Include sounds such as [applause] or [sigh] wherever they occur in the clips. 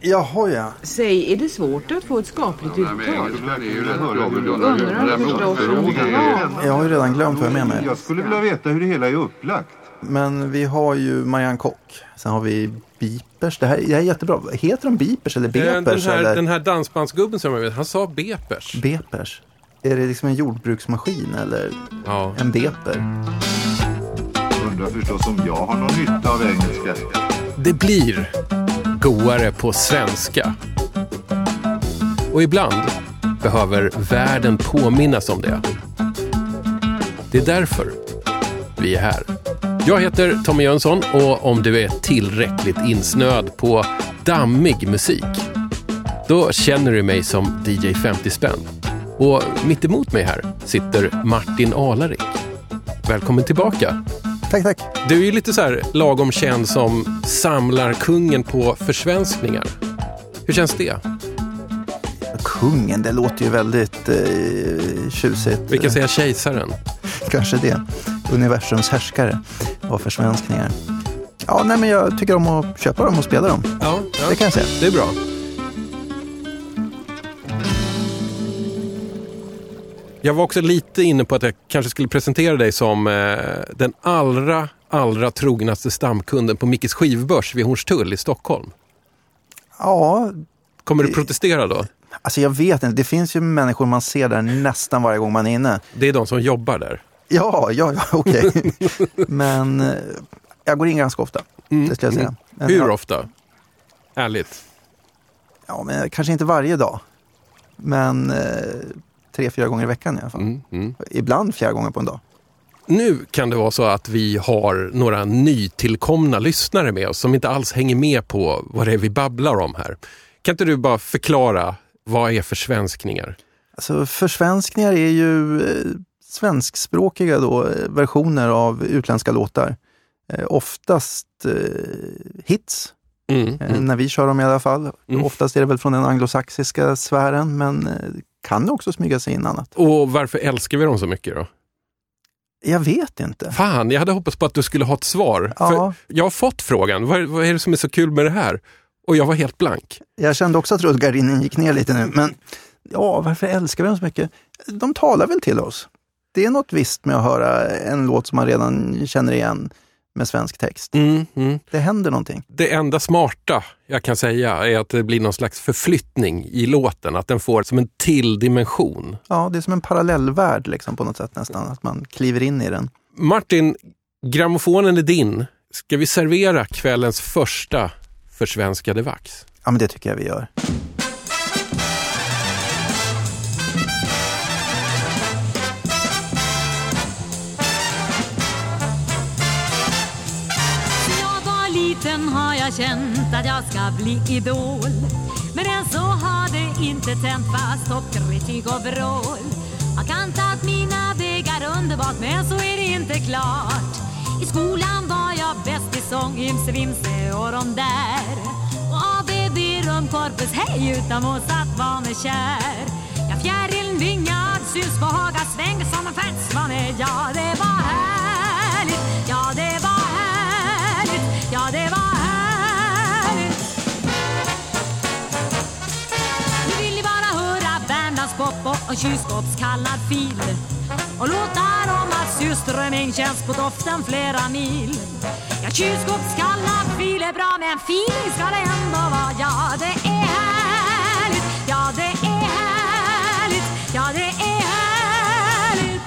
Jaha ja. Säg, är det svårt att få ett skapligt uttal? Undrar förstås. Jag har ju redan glömt vad jag mig. Jag skulle vilja veta hur det hela är upplagt. Men vi har ju Marianne Kock. Sen har vi Beepers. Det här, det här är jättebra. Heter de Beepers eller Den Bepers? här, eller den här dansbandsgubben som jag vet, han sa bepers. Bepers? Är det liksom en jordbruksmaskin eller Ja. en beper? Undrar förstås om jag har någon nytta av engelska. Det blir goare på svenska. Och ibland behöver världen påminnas om det. Det är därför vi är här. Jag heter Tommy Jönsson och om du är tillräckligt insnöad på dammig musik, då känner du mig som DJ 50 spänn. Och mitt emot mig här sitter Martin Alarik. Välkommen tillbaka. Tack, tack. Du är ju lite så här lagom känd som samlarkungen på försvenskningar. Hur känns det? Kungen, det låter ju väldigt eh, tjusigt. Vi kan säga kejsaren. Kanske det. Universums härskare av försvenskningar. Ja, nej men jag tycker om att köpa dem och spela dem. Ja, Det kan jag säga. det är bra. Jag var också lite inne på att jag kanske skulle presentera dig som eh, den allra, allra trognaste stamkunden på Mickes skivbörs vid Hornstull i Stockholm. Ja, Kommer du protestera då? alltså jag vet inte. Det finns ju människor man ser där nästan varje gång man är inne. Det är de som jobbar där. Ja, ja, ja, [laughs] okej. men eh, jag går in ganska ofta. Det ska jag säga. Men, Mm. Hur ja, ofta? Ärligt. Ja, men kanske inte varje dag. Men eh, tre, fyra gånger i veckan i alla fall. Mm, mm. Ibland flera gånger på en dag. Nu kan det vara så att vi har några nytillkomna lyssnare med oss som inte alls hänger med på vad det är vi babblar om här. Kan inte du bara förklara vad är försvenskningar? Alltså, försvenskningar är ju eh, svenskspråkiga då, eh, versioner av utländska låtar. Eh, oftast eh, hits, Mm, mm. när vi kör dem i alla fall. Mm. Oftast är det väl från den anglosaxiska sfären, men kan också smyga sig in annat. Och varför älskar vi dem så mycket då? Jag vet inte. Fan, jag hade hoppats på att du skulle ha ett svar. Ja. För jag har fått frågan, vad, vad är det som är så kul med det här? Och jag var helt blank. Jag kände också att rullgardinen gick ner lite nu, men ja, varför älskar vi dem så mycket? De talar väl till oss. Det är något visst med att höra en låt som man redan känner igen med svensk text. Mm, mm. Det händer någonting. Det enda smarta jag kan säga är att det blir någon slags förflyttning i låten, att den får som en till dimension. Ja, det är som en parallellvärld liksom, på något sätt nästan, att man kliver in i den. Martin, grammofonen är din. Ska vi servera kvällens första försvenskade vax? Ja, men det tycker jag vi gör. Har känt att jag ska bli idol. Men än så har det inte tänt fast toppkritik och vrål. Har kantat mina vägar underbart men så är det inte klart. I skolan var jag bäst i sång, Imse Vimse och de där. Och ABB Rumkorpus, hej utan Mozart var mig kär. Ja, fjärilen vingad syns på Haga sväng, som en färdsvan är jag, det var Värmlandspop och, en kylskåpskallad fil. Och låtar om att surströmming känns på doften flera mil. Ja, kylskåpskallad fil är bra men feeling ska det ändå vara. Ja, det är härligt, ja det är härligt, ja det är härligt.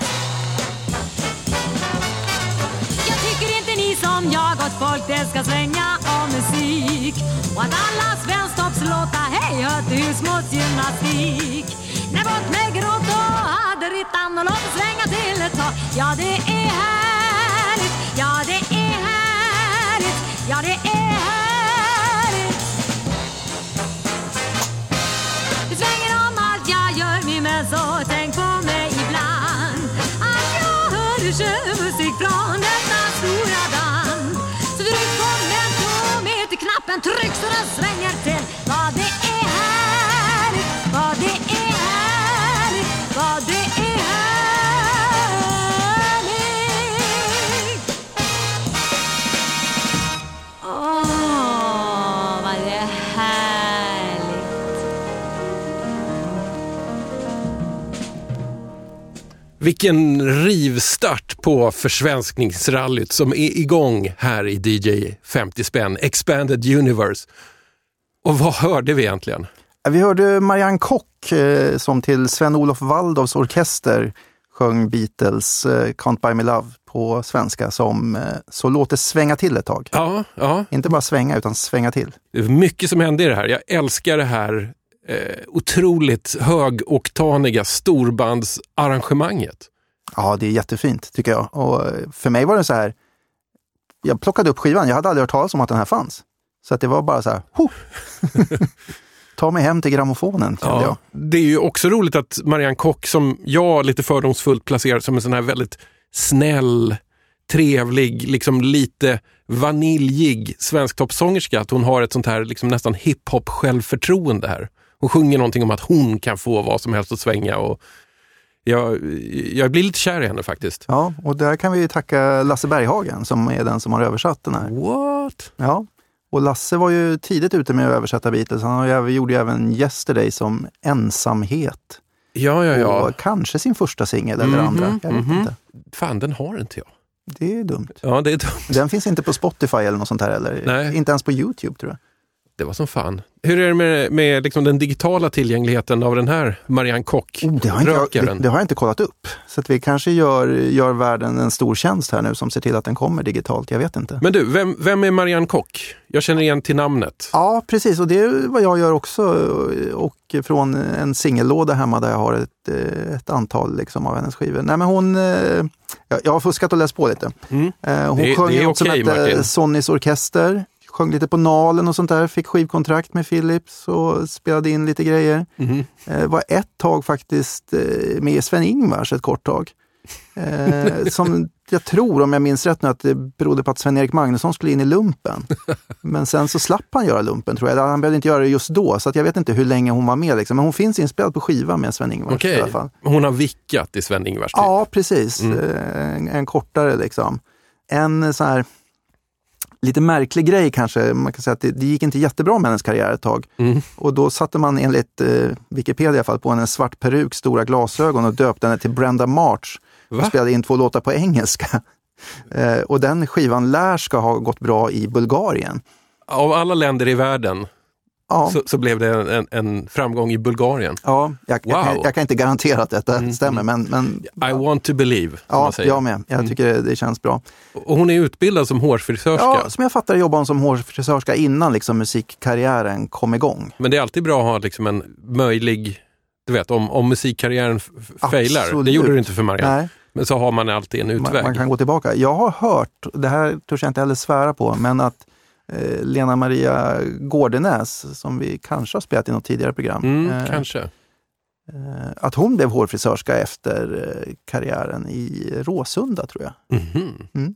Jag tycker inte ni som jag gott folk det ska svänga om musik. Och att alla svensktoppslåtar hej hör till husmorsgymnastik. Nej, bort med gråt och haderittan och låt oss svänga till ett tag. Ja, det är härligt, ja det är härligt, ja det är härligt. Det svänger om allt jag gör min men så tänk på mig ibland. Att jag hör du musik från detta stora band. Så tryck på mentometerknappen, tryck så den svänger till. Vad Vilken rivstart på försvenskningsrallyt som är igång här i DJ 50 spänn, Expanded Universe. Och vad hörde vi egentligen? Vi hörde Marianne Kock eh, som till Sven-Olof Waldorfs orkester sjöng Beatles eh, Can't Buy Me Love på svenska som eh, Så låt det svänga till ett tag. Ja, ja. Inte bara svänga utan svänga till. Det är mycket som hände i det här. Jag älskar det här eh, otroligt högoktaniga storbandsarrangemanget. Ja, det är jättefint tycker jag. Och eh, för mig var det så här, jag plockade upp skivan, jag hade aldrig hört talas om att den här fanns. Så att det var bara så här! [laughs] Ta mig hem till grammofonen, kände jag. Det är ju också roligt att Marianne Kock, som jag lite fördomsfullt placerar som en sån här väldigt snäll, trevlig, liksom lite vaniljig svensktoppsångerska, att hon har ett sånt här liksom nästan hiphop självförtroende här. Hon sjunger någonting om att hon kan få vad som helst att svänga och jag, jag blir lite kär i henne faktiskt. Ja, och där kan vi tacka Lasse Berghagen som är den som har översatt den här. What? Ja, och Lasse var ju tidigt ute med att översätta Beatles. Han gjorde ju även Yesterday som ensamhet. Ja, ja, ja. Och kanske sin första singel eller Mhm, andra. Jag vet mhm. inte. Fan, den har inte jag. Det är dumt. Ja, det, är dumt. Den finns inte på Spotify eller något sånt här. Eller Nej. Inte ens på Youtube tror jag. det var som fan. Hur är det med, med liksom den digitala tillgängligheten av den här Marianne Kock? Oh, det, har inte det, det har jag inte kollat upp. Så att vi kanske gör, gör världen en stor tjänst här nu som ser till att den kommer digitalt. Jag vet inte. Men du, vem, vem är Marianne Kock? Jag känner igen till namnet. Ja, precis. Och det är vad jag gör också. Och från en singellåda hemma där jag har ett, eh, ett antal liksom, av hennes skivor. Nej, men hon, eh, jag, har fuskat och läst på lite. Mm. Eh, Hon Det- sjöng det något som okej, hette. Sonnys orkester. Sjöng lite på Nalen och sånt där. Fick skivkontrakt med Philips och spelade in lite grejer. Mhm. Eh, var ett tag faktiskt eh, med Sven-Ingvars ett kort tag. Eh, [laughs] som jag tror, om jag minns rätt nu, att det berodde på att Sven-Erik Magnusson skulle in i lumpen. [laughs] Men sen så slapp han göra lumpen tror jag. Han behövde inte göra det just då, så att jag vet inte hur länge hon var med. Liksom. Men hon finns inspelad på skiva med Sven-Ingvars Okej, i alla fall. hon har vickat i Sven-Ingvars typ. Ja, precis. Mm. Eh, En, en kortare liksom. En så här lite märklig grej kanske, man kan säga att det, det gick inte jättebra med hennes karriär ett tag. Mm. Och då satte man enligt eh, Wikipedia i alla fall på henne en svart peruk, stora glasögon och döpte henne till Brenda March. Va? Och spelade in två låtar på engelska. [laughs] Eh, och den skivan lär ska ha gått bra i Bulgarien. Av alla länder i världen Ja, så, så blev det en, en, en framgång i Bulgarien. ja jag, jag, Wow. kan- jag kan inte garantera att detta Mm, stämmer, men, men I want to believe, ja, man jag med. Jag tycker det, det känns bra. Och hon är utbildad som hårfrisörska. Ja, som jag fattar jobbade hon som hårfrisörska innan liksom, musikkarriären kom igång. Men det är alltid bra att ha liksom en möjlig, du vet om, om musikkarriären failar. Det gjorde det inte för Marianne. Nej, Men så har man alltid en man, utväg. man kan gå tillbaka. Jag har hört, det här törs jag inte heller svära på, men att Lena Maria Gårdenäs, som vi kanske har spelat i något tidigare program, Mm, eh, kanske. eh, att hon blev hårfrisörska efter eh, karriären i Råsunda, tror jag. Mhm.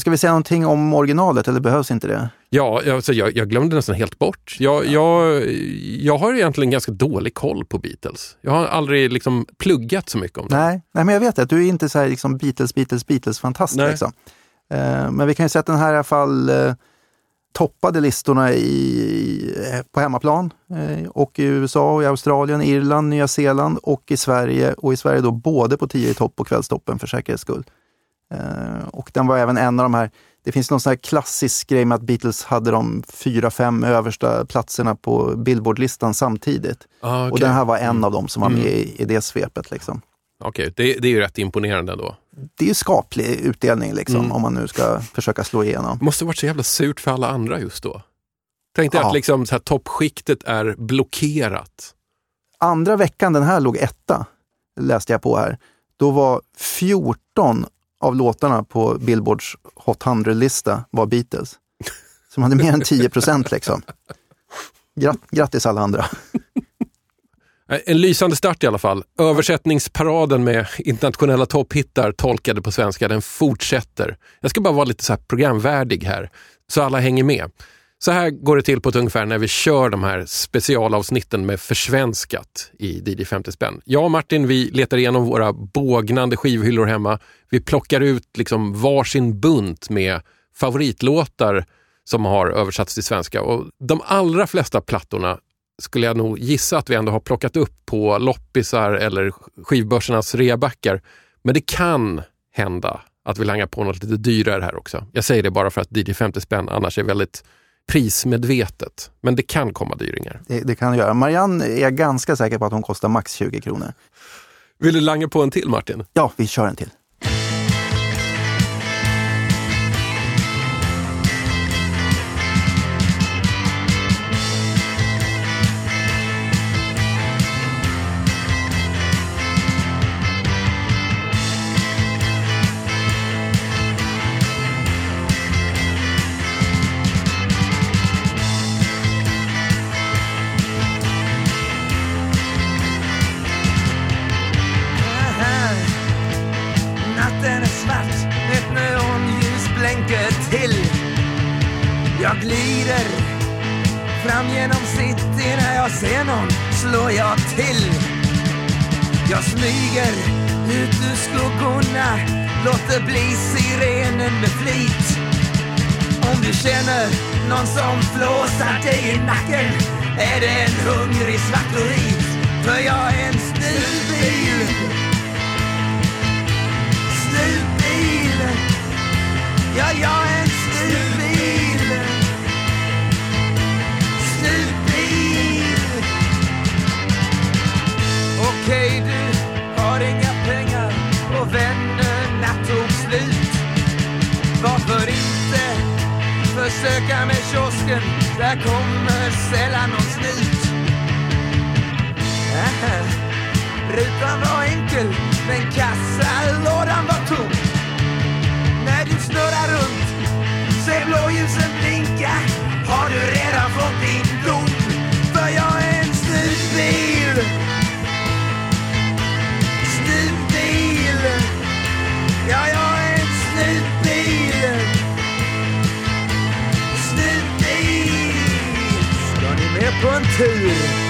Ska vi säga någonting om originalet eller behövs inte det? Ja, alltså jag, jag glömde nästan helt bort. Jag, jag, jag har egentligen ganska dålig koll på Beatles. Jag har aldrig liksom pluggat så mycket om det. Nej, nej men jag vet att du är inte så här liksom Beatles, Beatles, Beatles-fantast. Liksom. Eh, men vi kan ju säga att den här i alla fall eh, toppade listorna i, på hemmaplan eh, och i USA, och i Australien, Irland, Nya Zeeland och i Sverige. Och i Sverige då både på 10 i topp och kvällstoppen för säkerhets skull. Eh, och den var även en av de här, det finns någon sån här klassisk grej med att Beatles hade de fyra, fem översta platserna på Billboardlistan samtidigt. Ah, Och okej. den här var en av dem som var med Mm. i, i det svepet. Liksom. Okej, det, det är ju rätt imponerande ändå. Det är ju skaplig utdelning liksom, Mm. om man nu ska försöka slå igenom. Det måste varit så jävla surt för alla andra just då. Tänk dig Ja. att liksom så här, toppskiktet är blockerat. Andra veckan den här låg etta, läste jag på här, då var 14 av låtarna på Billboards Hot 100-lista var Beatles. Som hade mer än 10 procent liksom. Grat- grattis alla andra. Eh, en lysande start i alla fall. Översättningsparaden med internationella topphittar tolkade på svenska, den fortsätter. Jag ska bara vara lite så här programvärdig här, så alla hänger med. Så här går det till på ett ungefär när vi kör de här specialavsnitten med försvenskat i DJ 50 spänn. Jag och Martin, vi letar igenom våra bågnande skivhyllor hemma. Vi plockar ut liksom varsin bunt med favoritlåtar som har översatts till svenska. Och de allra flesta plattorna skulle jag nog gissa att vi ändå har plockat upp på loppisar eller skivbörsernas reabackar Men det kan hända att vi langar på något lite dyrare här också. Jag säger det bara för att DJ 50 spänn annars är väldigt prismedvetet. Men det kan komma dyringar. Det, det kan göra. Marianne är jag ganska säker på att hon kostar max 20 kronor. Vill du langa på en till Martin? Ja, vi kör en till. Ser någon slår jag till. Jag smyger ut ur skuggorna, låter bli sirenen med flit. Om du känner någon som flåsar dig i nacken är det en hungrig svartorit. För jag är en snuvbil. Snuvbil. Ja, jag är en snuvbil. Okej, du har inga pengar och vännerna tog slut. Varför inte försöka med kiosken? Där kommer sällan någon snut. Aha. Rutan var enkel, men kassalådan var tom. När du snurrar runt, ser blåljusen blinka, har du redan fått din dom. För jag är en. Snutbil. Ska ni med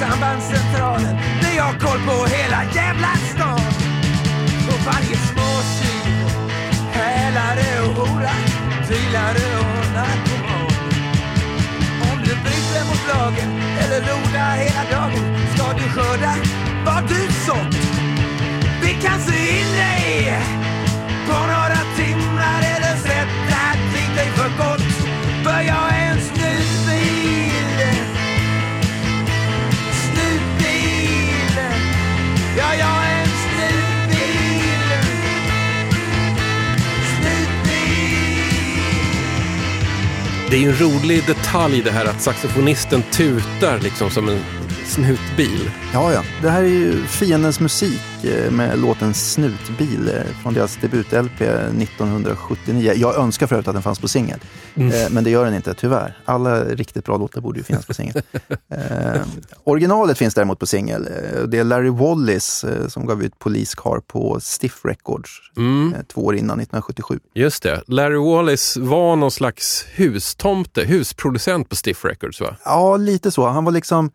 sambandscentralen. Vi har koll på hela jävla stan. På varje småtjuv, hälare och hora, Dealare och narkoman. Om du bryter mot lagen eller lodar hela dagen ska du skörda vad du sått. Vi kan sy in dig på några timmar eller sätta dit dig för gott. För jag är en snusig Det är ju en rolig detalj det här att saxofonisten tutar liksom som en snutbil. Ja, ja. Det här är ju Fiendens musik eh, med låten Snutbil eh, från deras debut-LP 1979. Jag önskar förut att den fanns på singel, eh, men det gör den inte, tyvärr. Alla riktigt bra låtar borde ju finnas på singel. eh, originalet finns däremot på singel. Det är Larry Wallis som gav ut Police Car på Stiff Records eh, två år innan, 1977. Just det. Larry Wallis var någon slags hustomte, husproducent på Stiff Records va? Ja, lite så. Han var liksom,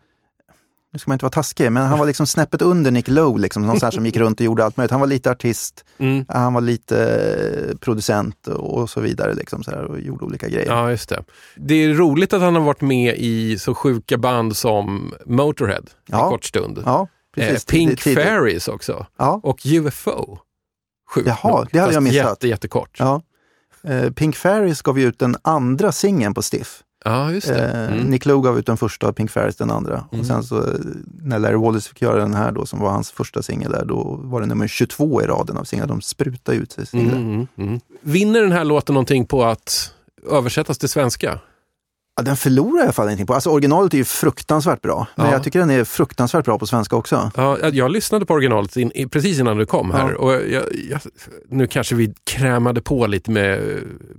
nu ska man inte vara taskig, men han var liksom snäppet under Nick Lowe, liksom, någon här som gick runt och gjorde allt möjligt. Han var lite artist, Mm. han var lite eh, producent och så vidare, liksom, så här, och gjorde olika grejer. Ja, just det. Det är roligt att han har varit med i så sjuka band som Motorhead en Ja. kort stund. Ja, eh. Pink Tid- tid- Fairies också. Ja, Och UFO. Sjukt Jaha, nog. det hade jag missat. Jätte, jättekort. ja. Eh, Pink Fairies gav ju ut den andra singeln på Stiff. Ja, just det. Eh, Mm. Nick Lowe gav ut den första och Pink Fairies den andra. Mm. Och sen så eh, när Larry Wallace fick göra den här då, som var hans första singel där, då var det nummer 22 i raden av singlar. De sprutade ut sig singlar. Mm, mm, mm. Vinner den här låten någonting på att översättas till svenska? Ja, den förlorar jag i alla fall ingenting på. Alltså originalet är ju fruktansvärt bra, men Ja. jag tycker den är fruktansvärt bra på svenska också. Ja, jag lyssnade på originalet in, precis innan du kom här Ja. och jag, jag, nu kanske vi krämade på lite med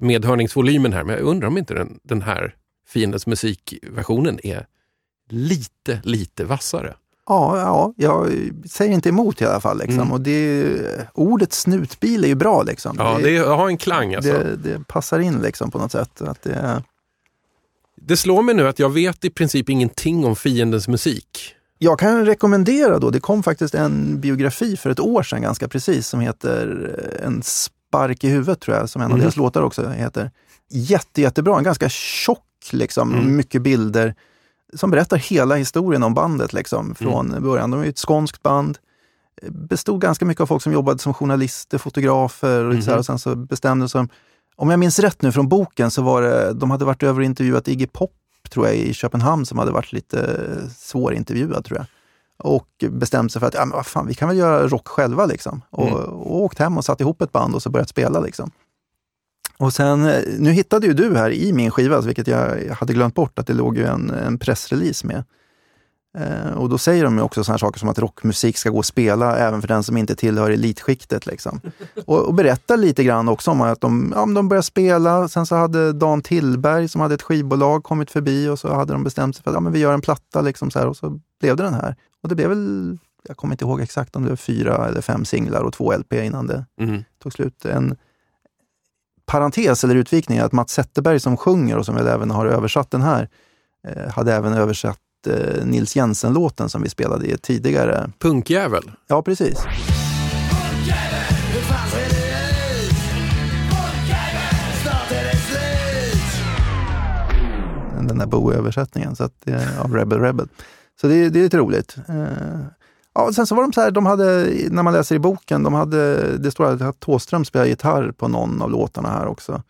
medhörningsvolymen här, men jag undrar om inte den, den här Fiendens musikversionen är lite, lite vassare. Ja, ja, jag säger inte emot i alla fall. Liksom. Mm. Och det, ordet snutbil är ju bra. Liksom. Ja, det har en klang alltså. det, det passar in liksom, på något sätt. Att det, Det slår mig nu att jag vet i princip ingenting om Fiendens musik. Jag kan rekommendera då, det kom faktiskt en biografi för ett år sedan ganska precis som heter eh, En spark i huvudet tror jag, som en av Mhm. deras låtar också heter. Jätte, jättebra, en ganska tjock liksom, Mm. mycket bilder som berättar hela historien om bandet liksom, från Mm. början. De är ett skånskt band, bestod ganska mycket av folk som jobbade som journalister, fotografer och, lite så här, Mhm. och sen så bestämde de sig, om jag minns rätt nu från boken, så var det, de hade varit över och intervjuat Iggy Pop tror jag i Köpenhamn som hade varit lite svårintervjuad tror jag. Och bestämt sig för att ja, men vad fan, vi kan väl göra rock själva. Liksom. Och, Mm. och åkt hem och satt ihop ett band och så börjat spela. Liksom. Och sen, eh, nu hittade ju du här i min skiva, vilket jag hade glömt bort, att det låg ju en, en pressrelease med. Eh, och då säger de ju också sådana saker som att rockmusik ska gå att spela även för den som inte tillhör elitskiktet. Liksom. [laughs] Och, och berättar lite grann också om att de, ja, de började spela, sen så hade Dan Tillberg som hade ett skivbolag kommit förbi och så hade de bestämt sig för att ja, men vi gör en platta liksom så här, och så blev det den här. Och det blev väl, jag kommer inte ihåg exakt om det var fyra eller fem singlar och två LP innan det Mm. tog slut. En parentes eller utvikning är att Mats Zetterberg som sjunger och som väl även har översatt den här, eh, hade även översatt eh, Nils Jensen-låten som vi spelade i tidigare. Punkjävel. Ja, precis. Den där är av Rebel Rebel. Så det, det är lite roligt. Ja, sen så var de så här, de hade, när man läser i boken, de hade, det står att Thåström spelar gitarr på någon av låtarna här också.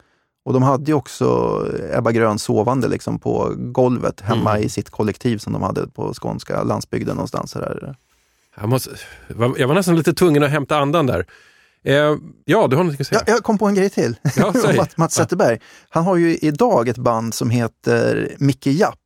Och de hade ju också Ebba Grön sovande liksom på golvet hemma Mm. i sitt kollektiv som de hade på skånska landsbygden någonstans. Där. Jag, måste, jag var nästan lite tvungen att hämta andan där. Eh, ja, du har något att säga? Ja, jag kom på en grej till. Ja, [laughs] Mats Zetterberg. Han har ju idag ett band som heter Micke Japp.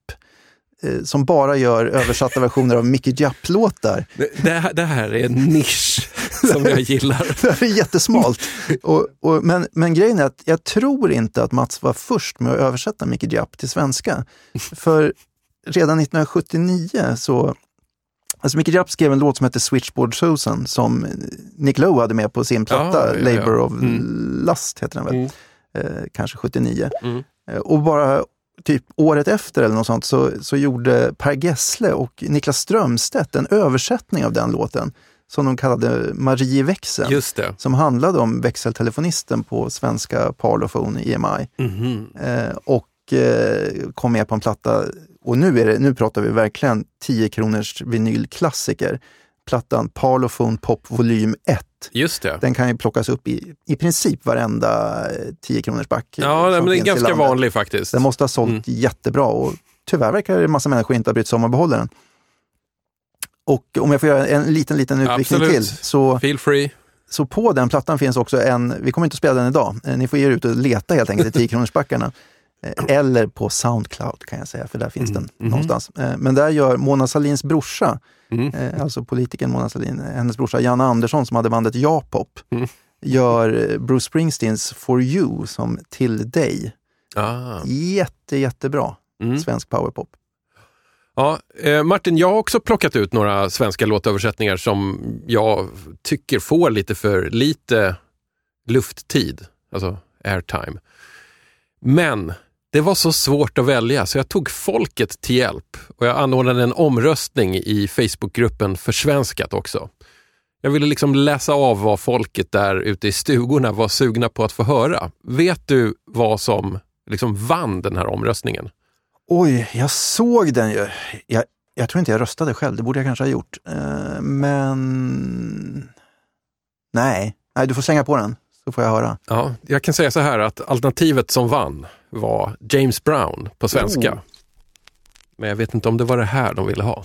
Eh, Som bara gör översatta versioner av Micke Japp-låtar. Det, det, här, här är en nisch som jag gillar. [laughs] Det är jättesmalt. Och, och, men, men grejen är att jag tror inte att Mats var först med att översätta Micke Japp till svenska. För redan 1979 så Alltså Mickey Japp skrev en låt som heter Switchboard Susan som Nick Lowe hade med på sin platta Ja, ja, ja. Labour of Mm. Lust, heter den väl? Mm. Eh, kanske 79. Mm. Eh, och bara typ året efter eller något sånt så, så gjorde Per Gessle och Niklas Strömstedt en översättning av den låten som de kallade Marie växeln. Just det. Som handlade om växeltelefonisten på svenska Parlophone EMI. Mhm. Eh, och eh, kom med på en platta. Och nu, är det, nu pratar vi verkligen 10 kronors vinylklassiker. Plattan Parlophone Pop volym 1. Just det. Den kan ju plockas upp i, i princip varenda 10 kronors back. Ja, men det är ganska vanlig faktiskt. Den måste ha sålt Mm. jättebra och tyvärr verkar det en massa människor inte ha brytt sig om att behålla den. Och om jag får göra en liten, liten utvikning Absolut. till. Så, Feel free. så på den plattan finns också en, vi kommer inte att spela den idag, eh, ni får ge er ut och leta helt enkelt i 10 kronorsbackarna. Eh, Eller på Soundcloud kan jag säga, för där finns Mm. den Mhm. någonstans. Eh, Men där gör Mona Salins brorsa, Mm. eh, alltså politikern Mona Salin, hennes brorsa Janne Andersson som hade bandet Japop, Mm. gör eh, Bruce Springsteens For You som Till Dig. Ah. Jätte, jättebra Mm. svensk powerpop. Ja, eh, Martin, jag har också plockat ut några svenska låtöversättningar som jag tycker får lite för lite lufttid, alltså airtime. Men det var så svårt att välja så jag tog folket till hjälp och jag anordnade en omröstning i Facebookgruppen Försvenskat också. Jag ville liksom läsa av vad folket där ute i stugorna var sugna på att få höra. Vet du vad som liksom vann den här omröstningen? Oj, jag såg den ju. Jag, jag tror inte jag röstade själv, det borde jag kanske ha gjort. Eh, men... Nej. Nej, du får slänga på den så får jag höra. Ja, jag kan säga så här att alternativet som vann var James Brown på svenska. Oh. Men jag vet inte om det var det här de ville ha.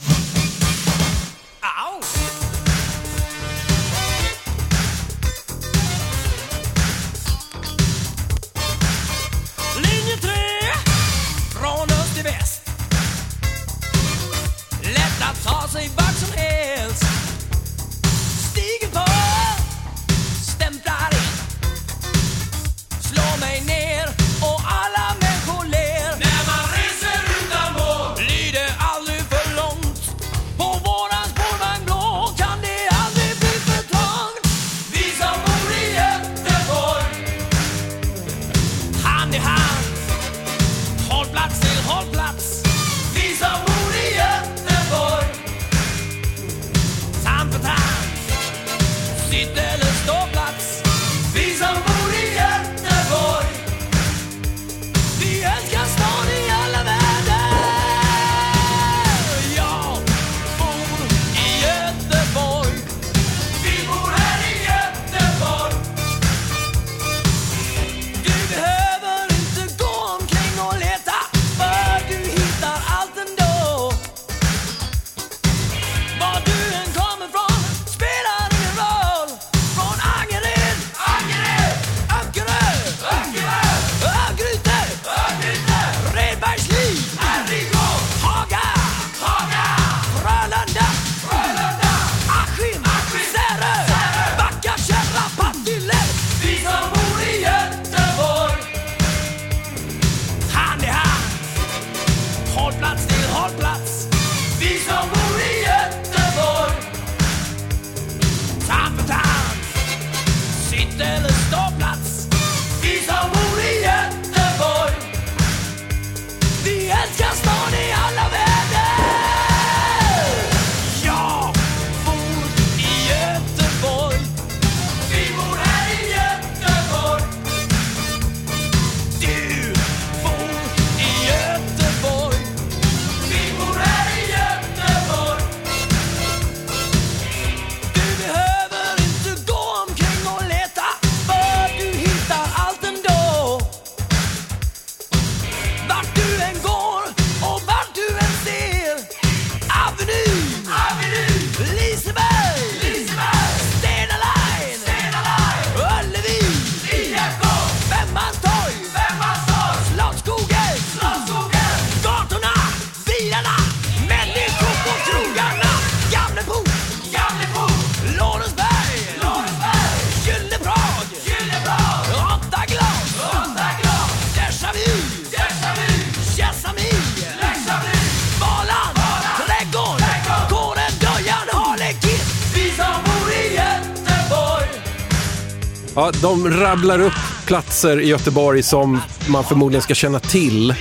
Rabblar upp platser i Göteborg som man förmodligen ska känna till. Eh,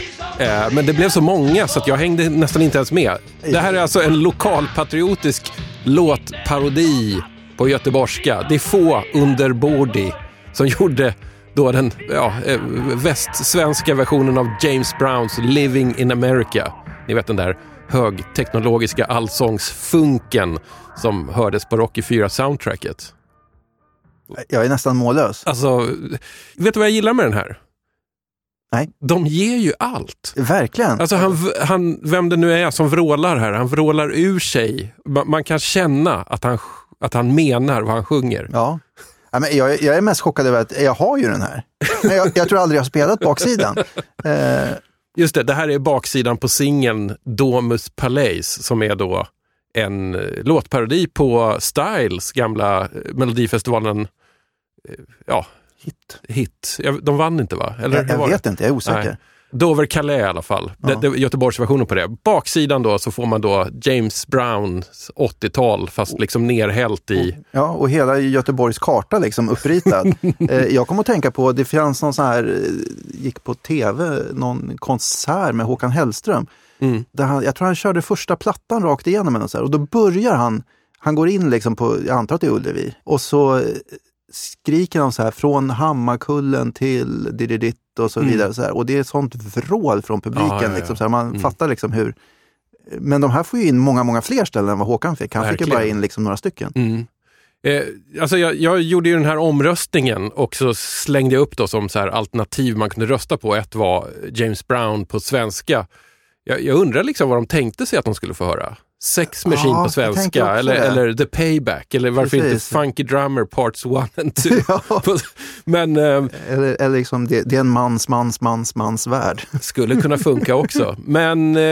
men det blev så många så att jag hängde nästan inte ens med. Det här är alltså en lokalpatriotisk låtparodi på göteborgska. Det är få under Bordi som gjorde då den ja, eh, västsvenska versionen av James Browns Living in America. Ni vet den där högteknologiska allsångsfunken som hördes på Rocky 4-soundtracket. Jag är nästan mållös. Alltså, vet du vad jag gillar med den här? Nej. De ger ju allt. Verkligen. Alltså han, han, vem det nu är som vrålar här, han vrålar ur sig. Man, man kan känna att han, att han menar vad han sjunger. Ja. Ja, men jag, jag är mest chockad över att jag har ju den här. Men jag, jag tror aldrig jag har spelat baksidan. [laughs] Eh, Just det, det här är baksidan på singeln Domus Palais som är då en eh, låtparodi på Styles gamla eh, Melodifestivalen ja, hit. hit. De vann inte va? Eller Jag, jag var det? vet inte, jag är osäker. Nej. Dover Calais i alla fall. Det, det, Göteborgsversionen på det. Baksidan då så får man då James Browns 80-tal fast liksom nerhällt i... Ja, och hela Göteborgs karta liksom uppritad. [laughs] eh, jag kom att tänka på, det fanns någon sån här, eh, gick på tv, någon konsert med Håkan Hellström. Mm. Där han, jag tror han körde första plattan rakt igenom något så här, och då börjar han, han går in liksom på, jag antar att det är Ullevi, och så eh, skriker han så här från Hammarkullen till Dididitt och så vidare. Så här. Och det är sånt vrål från publiken. Mm. Ja, ja, ja. Liksom, så här, man Mm. fattar liksom hur... Men de här får ju in många, många fler ställen än vad Håkan fick. Han fick ju Verkligen. bara in liksom några stycken. Mm. Eh, alltså jag, jag gjorde ju den här omröstningen och så slängde jag upp då som så här alternativ man kunde rösta på. Ett var James Brown på svenska. Jag, jag undrar liksom vad de tänkte sig att de skulle få höra. Sex Machine Ja, på svenska eller, det. eller The Payback eller varför Precis. inte Funky Drummer Parts 1 and 2. [laughs] Ja. [laughs] Men eh, Eller, eller liksom det, det är en mans, mans, mans, mans värld. [laughs] skulle kunna funka också. Men eh,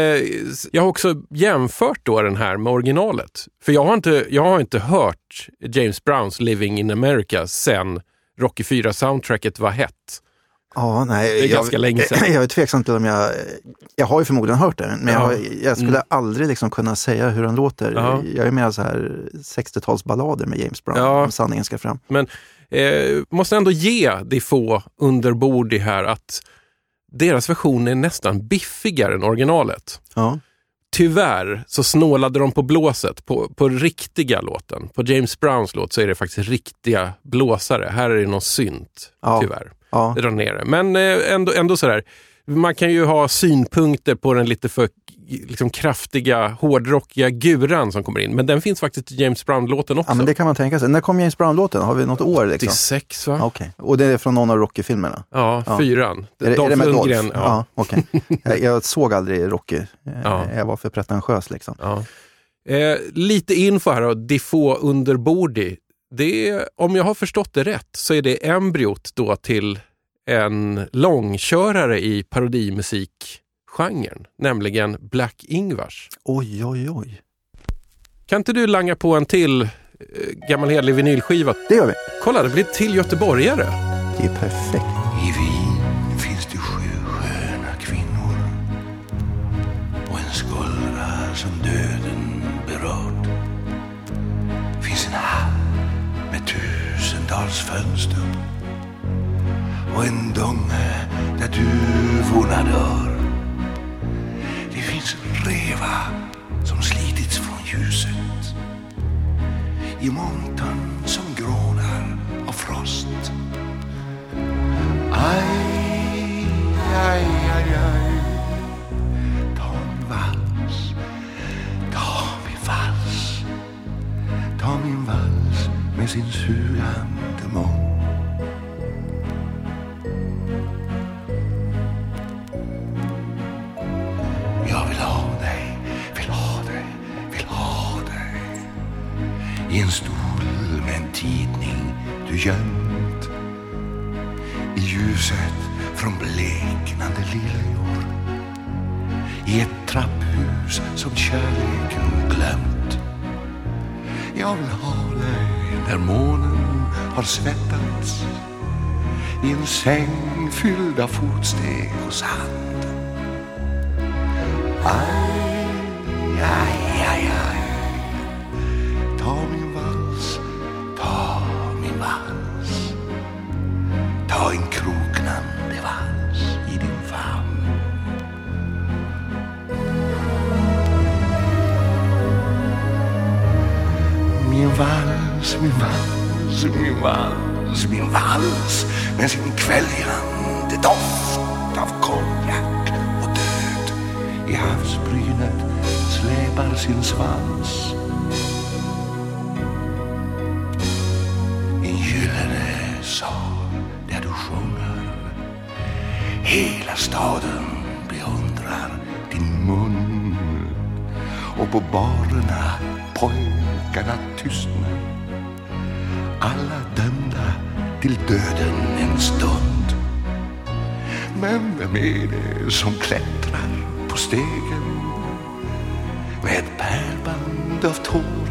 jag har också jämfört då den här med originalet. För jag har inte, jag har inte hört James Browns Living in America sen Rocky 4-soundtracket var hett. Ja, nej, Det är jag, ganska länge sedan. [clears throat] Jag är tveksam till om jag... Jag har ju förmodligen hört den, men jag, Ja. har, jag skulle Mm. aldrig liksom kunna säga hur den låter. Ja. Jag är mer så här 60-talsballader med James Brown, Ja. om sanningen ska fram. Men eh, måste ändå ge de få underbord i här att deras version är nästan biffigare än originalet. Ja. Tyvärr så snålade de på blåset på, på riktiga låten. På James Browns låt så är det faktiskt riktiga blåsare. Här är det någon synt, Ja. tyvärr. Ja. Drar ner det. Men eh, ändå, ändå sådär, man kan ju ha synpunkter på den lite för liksom, kraftiga, hårdrockiga guran som kommer in. Men den finns faktiskt i James Brown-låten också. ja, men det kan man tänka sig. När kom James Brown-låten? Har vi något år? Liksom? 86 va? Okej. Och det är från någon av Rocky-filmerna? Ja, Ja. fyran. Är det, Dolph är det med Lundgren. Dolph? Ja. Ja, okej. jag, jag såg aldrig Rocky. [laughs] Ja. Jag var för pretentiös liksom. Ja. Eh, lite info här då, Diffå underbordi. Det är, om jag har förstått det rätt så är det embryot då till en långkörare i parodimusikgenren, nämligen Black Ingvars. Oj, oj, oj. Kan inte du langa på en till eh, gammal hederlig vinylskiva? Det gör vi. Kolla, det blir till göteborgare. Det är perfekt. I Wien finns det sju sköna kvinnor och en skollra som döden berört. Finns en med Mölndals fönster och en dunge där duvorna dör. Det finns en reva som slitits från ljuset i montern som grånar av frost. Aj, aj, aj, aj. Ta min vals, ta min vals. Ta min vals med sin sugande mun. Jag vill ha dig, vill ha dig, vill ha dig. I en stol med en tidning du gömt i ljuset från bleknande liljor i ett trapphus som kärleken glömt Jag vill ha där när månen har svettats i en säng fylld av fotsteg och sand. Aj, aj. Min vals, min vals, min vals med sin kväljande doft av konjak och död. I havsbrynet släpar sin svans. En gyllene sal där du sjunger. Hela staden beundrar din mun. Och på barerna pojkarna tystnar. Alla dömda till döden en stund. Men vem är det som klättrar på stegen med ett pärlband av tår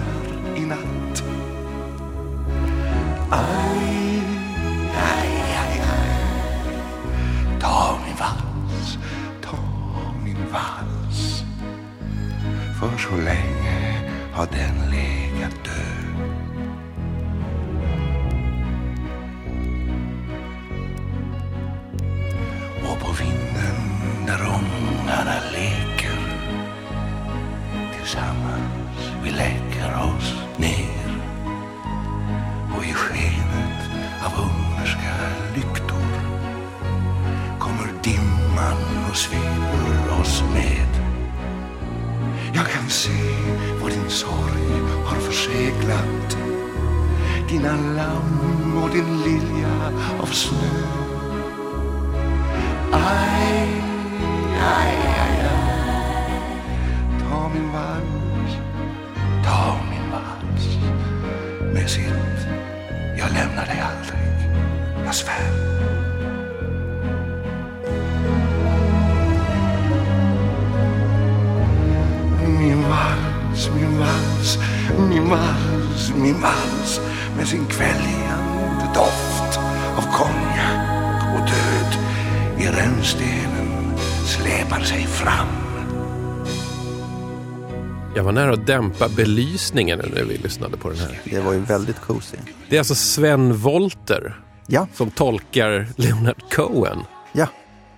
dämpa belysningen när vi lyssnade på den här. Det var ju väldigt cozy. Det är alltså Sven Volter Ja, som tolkar Leonard Cohen. ja.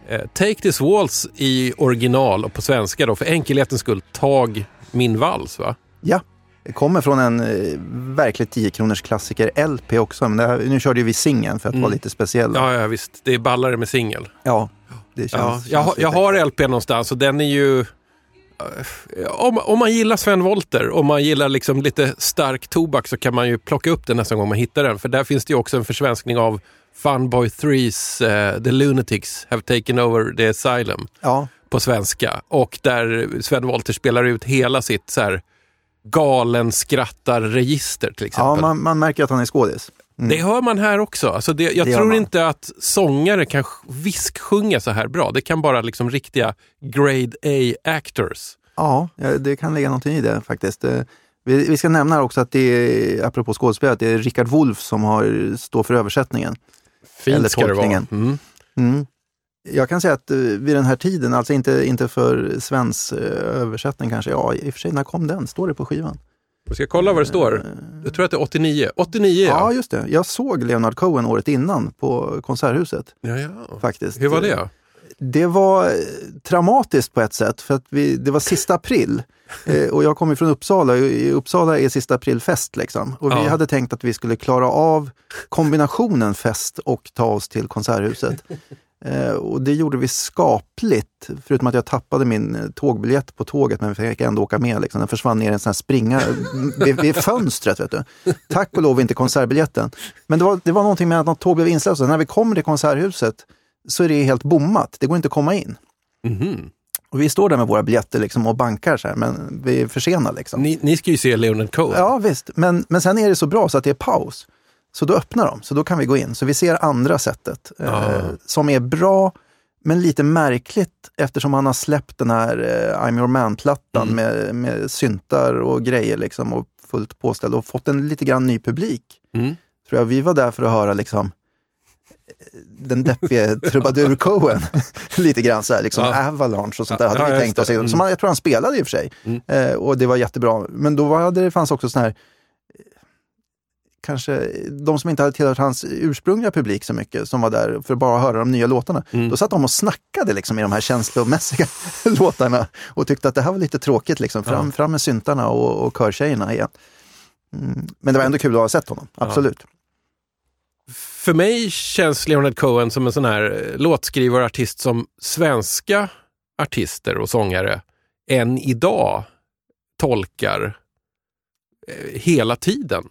Eh, Take this waltz i original och på svenska då, för enkelhetens skull, Tag min vals va? Ja, det kommer från en eh, verkligt 10 kronors klassiker LP också. Men här, nu körde ju vi singeln för att vara lite speciell. Ja, ja visst. Det är ballare med singel. Ja, det känns, Ja, känns jag, har- lite- jag har LP någonstans och den är ju... eh, Om, om man gillar Sven Volter, om man gillar liksom lite stark tobak så kan man ju plocka upp den nästa gång man hittar den. För där finns det ju också en försvenskning av Funboy 3s eh, The Lunatics Have Taken Over the Asylum Ja, på svenska. Och där Sven Volter spelar ut hela sitt så här galen skrattar-register till exempel. ja man, man märker att han är skådis. Det hör man här också. Alltså det, jag Det tror inte att sångare kan sj- visksjunga så här bra. Det kan bara liksom riktiga grade A-actors. Ja, det kan ligga någonting i det faktiskt. Eh, Vi, vi ska nämna också att det är, apropå skådespelare, att det är Richard Wolff som har, står för översättningen. Fint Eller ska det vara. Mm. Mm. Jag kan säga att eh, vid den här tiden, alltså inte, inte för Svens eh, översättning kanske, ja i och för sig, när kom den? Står det på skivan? Jag ska kolla vad det står. Jag tror att det är 89. 89 Ja, ja. just det. Jag såg Leonard Cohen året innan på Konserthuset ja, ja. faktiskt. Hur var det? Det var eh, traumatiskt på ett sätt, för att vi, det var sista april. [laughs] Eh, och jag kommer från Uppsala, i Uppsala är sista april fest. Liksom. Och vi Ja. hade tänkt att vi skulle klara av kombinationen fest och ta oss till Konserthuset. [laughs] Eh, och det gjorde vi skapligt, förutom att jag tappade min eh, tågbiljett på tåget, men vi fick ändå åka med. Liksom. Den försvann ner i en sån här springa [laughs] vid, vid fönstret. Vet du. Tack och lov inte konsertbiljetten. Men det var, det var någonting med att något tåg blev inställt. Så när vi kommer till Konserthuset så är det helt bommat. Det går inte att komma in. Mhm. Och vi står där med våra biljetter liksom och bankar så här, men vi är försenade. Liksom. Ni, ni ska ju se Leonard Cohen. Ja visst, men, men sen är det så bra så att det är paus. Så då öppnar de, så då kan vi gå in. Så vi ser andra sättet eh, Ah. som är bra, men lite märkligt eftersom han har släppt den här eh, I'm your man-plattan Mm. med, med syntar och grejer liksom och fullt påställd och fått en lite grann ny publik. Mm. Tror jag. Vi var där för att höra liksom den deppige [laughs] trubadur Cohen. [laughs] lite grann så här, liksom Ja. Avalanche och sånt där hade ja, vi tänkt oss. det. Mm. Som han, jag tror han spelade i och för sig. Mm. Eh, och det var jättebra. Men då var det, fanns också sån här kanske de som inte hade tillhört hans ursprungliga publik så mycket, som var där för att bara höra de nya låtarna. Mm. Då satt de och snackade liksom i de här känslomässiga [laughs] låtarna och tyckte att det här var lite tråkigt. Liksom. Fram, Ja. fram med syntarna och, och körtjejerna igen. Mm. Men det var ändå kul att ha sett honom, absolut. För mig känns Leonard Cohen som en sån här eh, låtskrivare artist som svenska artister och sångare än idag tolkar eh, hela tiden.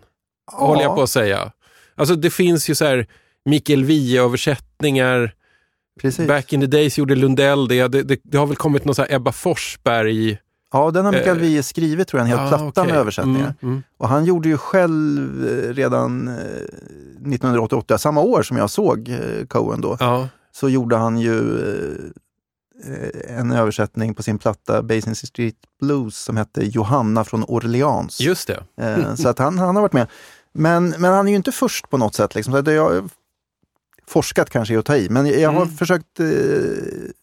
Håller jag på att säga. Alltså det finns ju så här Mikael Wiehe-översättningar. Back in the days gjorde Lundell det. Det, det, det har väl kommit någon så här Ebba Forsberg. Ja, den har Mikael Eh, Wiehe skrivit tror jag, en hel ah, platta okej. med översättningar. Mm, mm. Och han gjorde ju själv eh, redan eh, 1988, samma år som jag såg eh, Cohen då, Ja, så gjorde han ju eh, eh, en översättning på sin platta Basin Street Blues som hette Johanna från Orleans. just det. Eh, så att han, han har varit med. Men, men han är ju inte först på något sätt. Liksom. Så jag, forskat kanske är att ta i, men jag har Mm. försökt eh,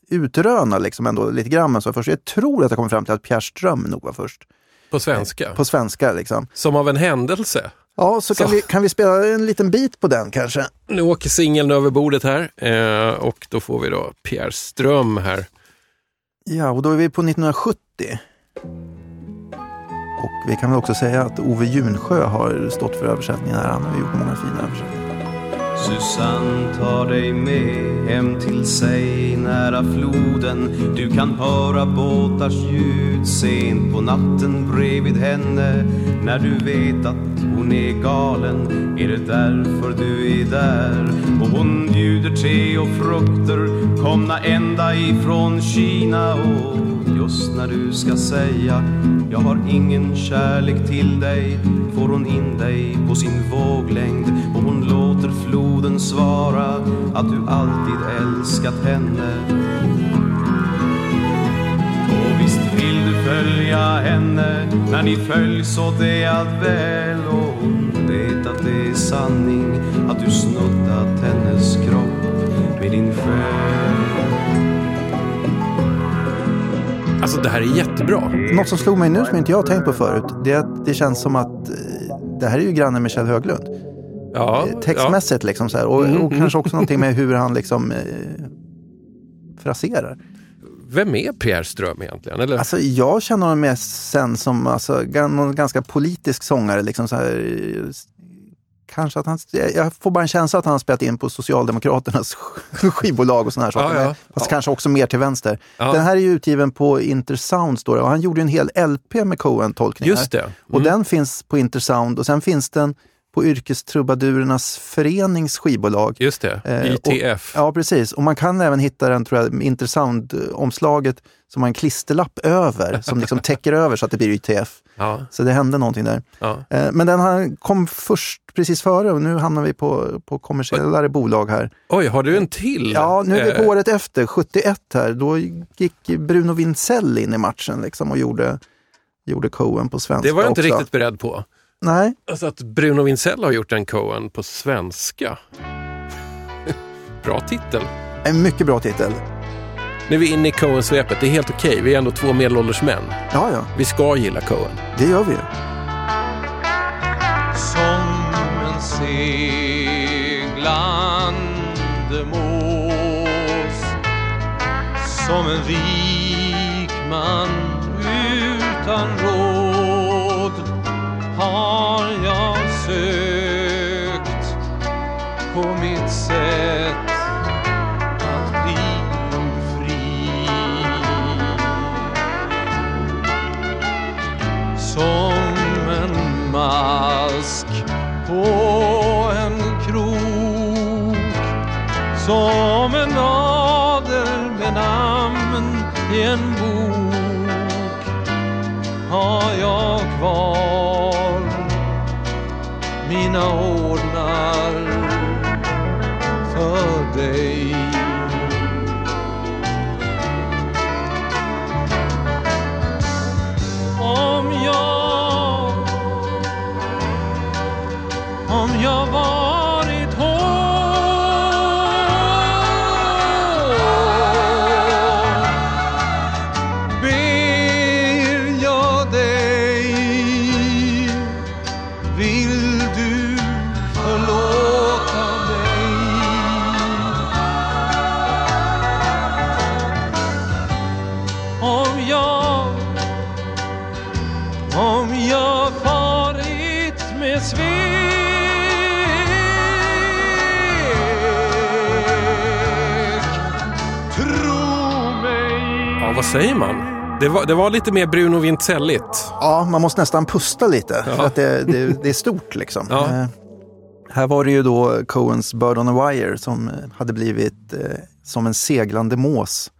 utröna liksom ändå lite grann. Men så först. Jag tror att jag kommer fram till att Pierre Ström nog var först. På svenska. På svenska liksom. Som av en händelse. Ja, så kan, Så. Vi, kan vi spela en liten bit på den kanske? Nu åker singeln över bordet här eh, och då får vi då Pierre Ström här. Ja, och då är vi på 1970. Och vi kan väl också säga att Ove Junsjö har stått för översättningen här. Han har gjort många fina översättningar. Susanne tar dig med hem till sig nära floden. Du kan höra båtars ljud sent på natten bredvid henne. När du vet att hon är galen är det därför du är där. Och hon bjuder te och frukter komna ända ifrån Kina. Och just när du ska säga jag har ingen kärlek till dig får hon in dig på sin våglängd. Och hon floden svara att du alltid älskat henne. Och visst vill du följa henne när ni följs åt det allt väl och hon vet att det är sanning att du snuddat hennes kropp med din själ. Alltså det här är jättebra. Något som slog mig nu som inte jag har tänkt på förut, det är att det känns som att eh, det här är ju grannen med Kjell Höglund. Ja, Textmässigt liksom så här. Och, Mm, och kanske också någonting med hur han liksom eh, fraserar. ja. Vem är Pierre Ström egentligen? Eller? Alltså jag känner honom mest sen som alltså, någon ganska politisk sångare. Liksom så här, kanske att han, jag får bara en känsla att han har spelat in på Socialdemokraternas [laughs] skivbolag och sådana här saker. Ja, ja. Fast kanske också mer till vänster. Ja. Den här är ju utgiven på Intersound står det, och han gjorde en hel LP med Cohen-tolkningar. Just det. Och Mm. den finns på Intersound och sen finns den på Yrkestrubadurernas förenings skivbolag. Just det, Eh, ITF. Ja, precis. Och man kan även hitta den, tror jag, Intersound-omslaget som har en klisterlapp över, som liksom [laughs] täcker över så att det blir ITF. Ja, Så det hände någonting där. ja. Eh, Men den kom först precis före och nu hamnar vi på, på kommersiellare bolag här. Oj, har du en till? Ja, nu är vi på Eh, året efter, 71 här. Då gick Bruno Wintzell in i matchen liksom och gjorde, gjorde Cohen på svenska Det var jag inte också. riktigt beredd på. Nej, Alltså att Bruno Wintzell har gjort en Cohen på svenska. Bra titel. en mycket bra titel. Nu är vi inne i Cohen-svepet. Det är helt okej. Vi är ändå två medelålders män. Ja, ja, Vi ska gilla Cohen. det gör vi ju. Som en seglande mås Som en rik man utan råd har jag sökt på mitt sätt att bli fri. Som en mask på en krok som en adel med namn i en bok har jag kvar mina ordnar för dig. Om jag om jag var säger man? Det var, det var lite mer Bruno Vincelligt. Ja, man måste nästan pusta lite Ja. för att det, det, det är stort liksom. Ja. Eh, här var det ju då Coens Bird on a Wire som eh, hade blivit eh, som en seglande mås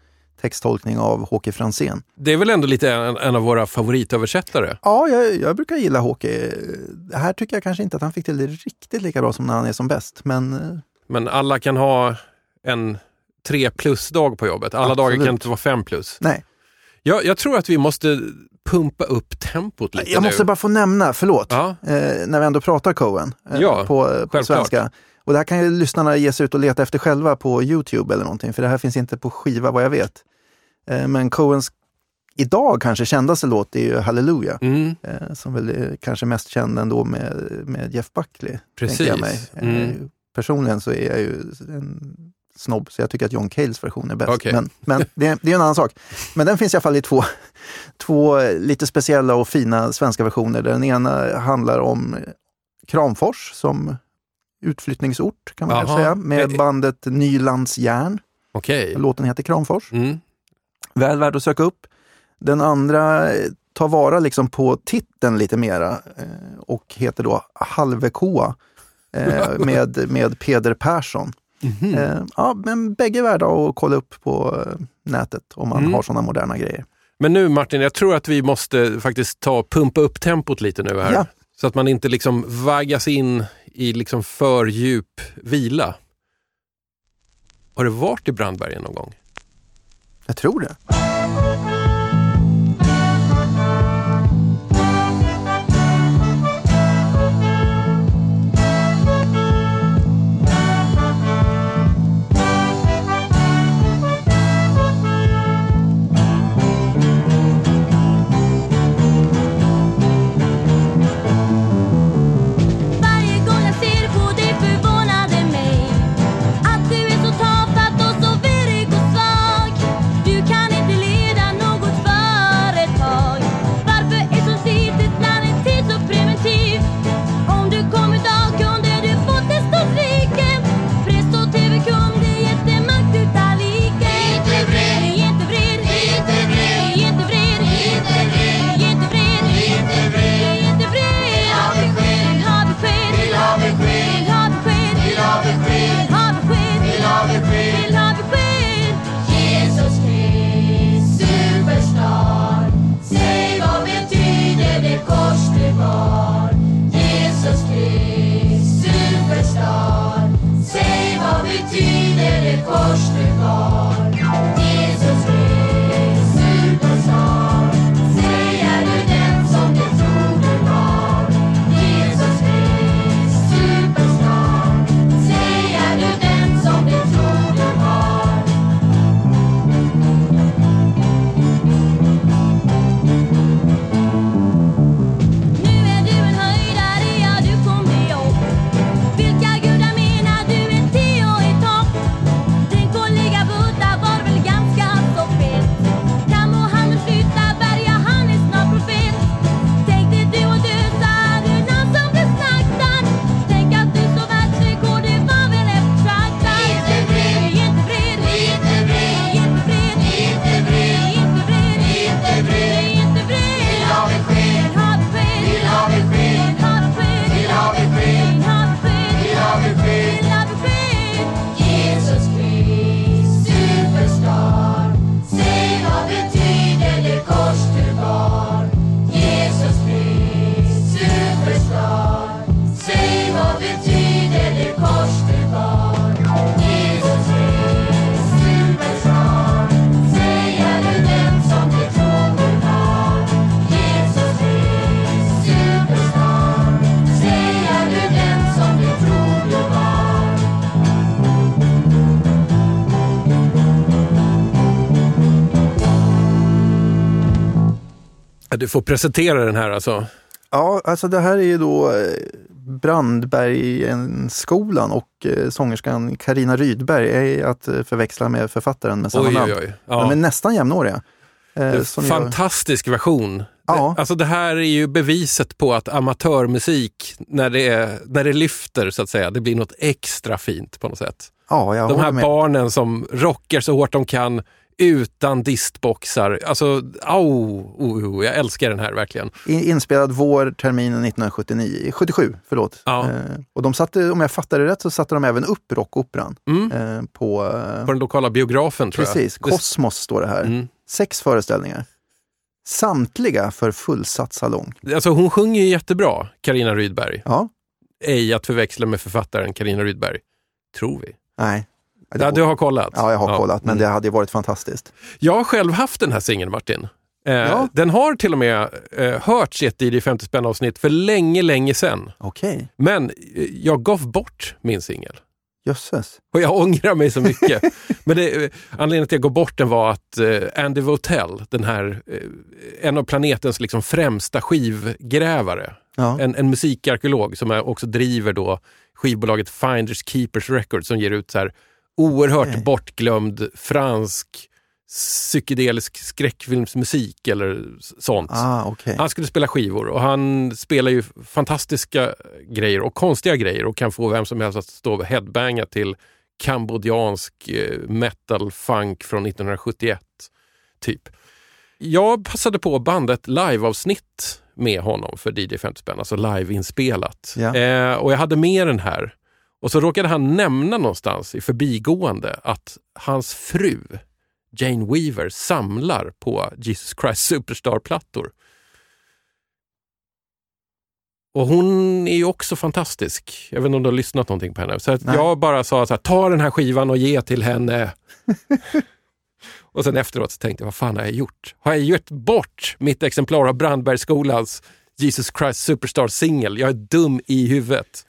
texttolkning av Håke Franzén. Det är väl ändå lite en, en av våra favoritöversättare? Ja, jag, jag brukar gilla Håke. Här tycker jag kanske inte att han fick till det riktigt lika bra som när han är som bäst. Men eh, Men alla kan ha en tre plus-dag på jobbet. Alla dagar Absolut. kan inte vara fem plus. nej, Jag, jag tror att vi måste pumpa upp tempot lite jag nu. måste bara få nämna, förlåt, Ja. eh, när vi ändå pratar Coen eh, Ja, på, på självklart. svenska. Och det här kan ju lyssnarna ge sig ut och leta efter själva på Youtube eller någonting, för det här finns inte på skiva vad jag vet. Eh, men Coens idag kanske kändaste låt är ju Hallelujah, Mm, eh, som väl är kanske mest känd ändå med, med Jeff Buckley. Precis. Jag mig. Eh, Mm. Personligen så är jag ju en snobb, så jag tycker att John Cales version är bäst. Okej. Men, men det, det är en annan sak. Men den finns i alla fall i två, två lite speciella och fina svenska versioner. Den ena handlar om Kramfors som utflyttningsort kan man kanske säga, med bandet Nylands järn. Okej. Låten heter Kramfors. Mm. Väl värd att söka upp. Den andra tar vara liksom på titeln lite mera eh, och heter då Halvekoa eh, [laughs] med, med Peder Persson. Mhm. Eh, ja, men bägge är värda att kolla upp på eh, nätet om man Mm. har sådana moderna grejer. Men nu Martin, jag tror att vi måste faktiskt ta pumpa upp tempot lite nu här. Ja. Så att man inte liksom vaggas in i liksom för djup vila. Har du varit i Brandbergen någon gång? Jag tror det. Du får presentera den här alltså. Ja, alltså det här är ju då eh, Brandbergenskolan och eh, sångerskan Karina Rydberg är att eh, förväxla med författaren med samma Oj, namn. oj, oj. De är Ja. nästan jämnåriga. Det fantastisk version Ja. Alltså det här är ju beviset på att amatörmusik, när det, är, när det lyfter så att säga, det blir något extra fint på något sätt. Ja, jag De här med. barnen som rockar så hårt de kan utan distboxar. Alltså, au, oh, oh, jag älskar den här verkligen. In- Inspelad vår terminen 1979, 77, förlåt. Ja. Eh, och de satte, om jag fattar det rätt, så satte de även upp rockoperan Mm. eh, på... Eh, På den lokala biografen tror precis, jag. Det- Kosmos står det här. Mm. Sex föreställningar. Samtliga för fullsatt salong. Alltså hon sjunger ju jättebra, Karina Rydberg. Ja, Ej att förväxla med författaren Karina Rydberg. Tror vi. nej. Ja, du har kollat? Ja, jag har kollat, men Mm. det hade varit fantastiskt. Jag har själv haft den här singeln, Martin. Eh, Ja. Den har till och med eh, hörts i ett DJ 50 spänn avsnitt för länge, länge sedan. Okej, Men eh, jag gav bort min singel. jösses. Och jag ångrar mig så mycket. [laughs] Men det, eh, anledningen till att jag gav bort den var att eh, Andy Votell, den här, eh, en av planetens liksom främsta skivgrävare, Ja. en, en musikarkeolog som är, också driver då skivbolaget Finders Keepers Records som ger ut så här oerhört Okej. bortglömd fransk psykedelisk skräckfilmsmusik eller sånt. Ah, okej. Han skulle spela skivor och han spelar ju fantastiska grejer och konstiga grejer och kan få vem som helst att stå och headbanga till kambodjansk eh, metal funk från 1971. Typ. Jag passade på bandet liveavsnitt med honom för DJ 50 spänn, alltså liveinspelat. Ja. Eh, och jag hade med den här. Och så råkade han nämna någonstans i förbigående att hans fru Jane Weaver samlar på Jesus Christ Superstar-plattor. Och hon är ju också fantastisk. Jag vet inte om du har lyssnat någonting på henne. Så jag bara sa så här, ta den här skivan och ge till henne. [laughs] och sen efteråt så tänkte jag, vad fan har jag gjort? Har jag gett bort mitt exemplar av Brandbergsskolans Jesus Christ Superstar-singel? Jag är dum i huvudet.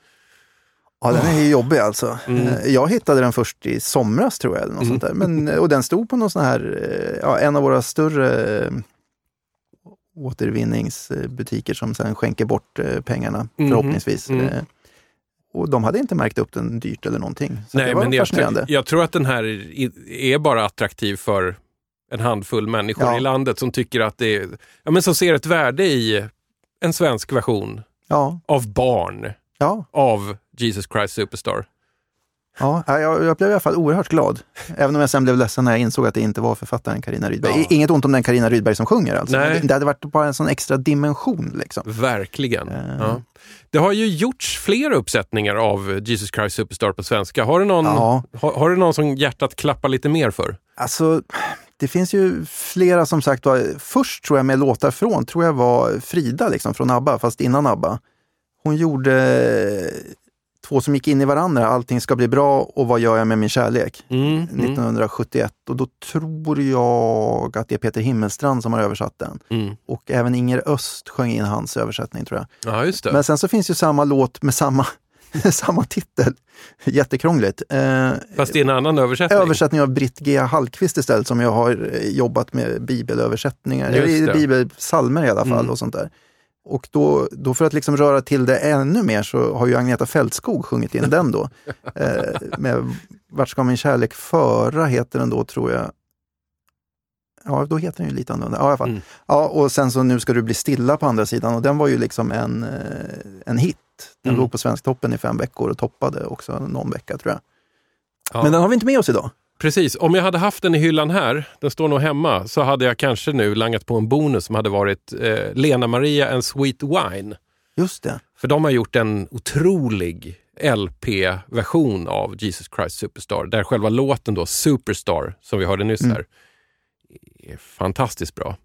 Ja, den är ju jobbig alltså. Mm. Eh, Jag hittade den först i somras tror jag. Eller något sånt där. Men, och den stod på någon sån här, eh, ja, en av våra större eh, återvinningsbutiker som sen skänker bort eh, pengarna Mhm. förhoppningsvis. Mm. Eh, Och de hade inte märkt upp den dyrt eller någonting. Så det var men jag, fascinerande. jag tror att den här är bara attraktiv för en handfull människor Ja. i landet som tycker att det är, ja, men som ser ett värde i en svensk version Ja, av barn ja, av Jesus Christ Superstar. ja. Ja, Jag, jag blev i alla fall oerhört glad. Även om jag sen blev ledsen när jag insåg att det inte var författaren Karina Rydberg. Ja. Inget ont om den Karina Rydberg som sjunger alltså. Nej. Det, hade varit bara en sån extra dimension. Liksom. Verkligen. Eh. Ja. Det har ju gjorts flera uppsättningar av Jesus Christ Superstar på svenska. Har du någon, Ja. har, har du någon som hjärtat klappar lite mer för? Alltså, det finns ju flera som sagt var, först tror jag med låtar från, tror jag var Frida liksom, från ABBA, fast innan ABBA. Hon gjorde två som gick in i varandra, Allting ska bli bra och Vad gör jag med min kärlek? Mm, mm, 1971 och då tror jag att det är Peter Himmelstrand som har översatt den. mm. Och även Inger Öst sjöng in hans översättning tror jag. Ja, just det. Men sen så finns ju samma låt med samma, [laughs] samma titel. Jättekrångligt. Eh, Fast det är en annan översättning. översättning av Britt G. Hallqvist istället som jag har eh, jobbat med bibelöversättningar, eller bibelsalmer i alla fall Mm. och sånt där. Och då, då för att liksom röra till det ännu mer så har ju Agneta Fältskog sjungit in den då. [laughs] Eh, med Vart ska min kärlek föra heter den då tror jag. Ja, då heter den ju lite annorlunda. Ja, i alla fall. Mm. ja, och sen så Nu ska du bli stilla på andra sidan och den var ju liksom en, eh, en hit. Den Mm. låg på Svensktoppen i fem veckor och toppade också någon vecka tror jag. Ja. Men den har vi inte med oss idag. Precis, om jag hade haft den i hyllan här, den står nog hemma, så hade jag kanske nu langat på en bonus som hade varit eh, Lena Maria and Sweet Wine. Just det. För de har gjort en otrolig LP-version av Jesus Christ Superstar, där själva låten då, Superstar, som vi hörde nyss Mm. här, är fantastiskt bra.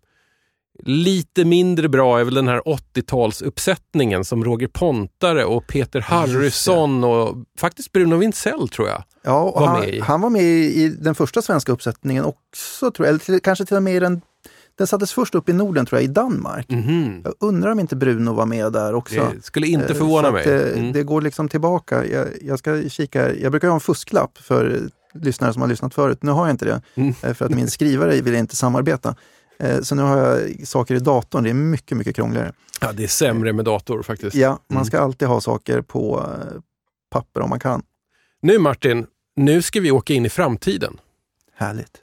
Lite mindre bra är väl den här 80-talsuppsättningen som Roger Pontare och Peter Harrison och faktiskt Bruno Wintzell tror jag. Ja, var han, med i. han var med i, den första svenska uppsättningen också, tror jag. Eller till, kanske till och med i den Den sattes först upp i Norden, tror jag, i Danmark. Mhm. Jag undrar om inte Bruno var med där också. Det skulle inte Eh, förvåna mig. Mm. det går liksom tillbaka. Jag, jag ska kika. Jag brukar ha en fusklapp för lyssnare som har lyssnat förut. Nu har jag inte det, Mm. eh, för att min skrivare vill inte samarbeta. Eh, Så nu har jag saker i datorn. Det är mycket, mycket krångligare. Ja, det är sämre med dator faktiskt. Ja, man Mm. ska alltid ha saker på eh, papper om man kan. Nu Martin, nu ska vi åka in i framtiden. Härligt.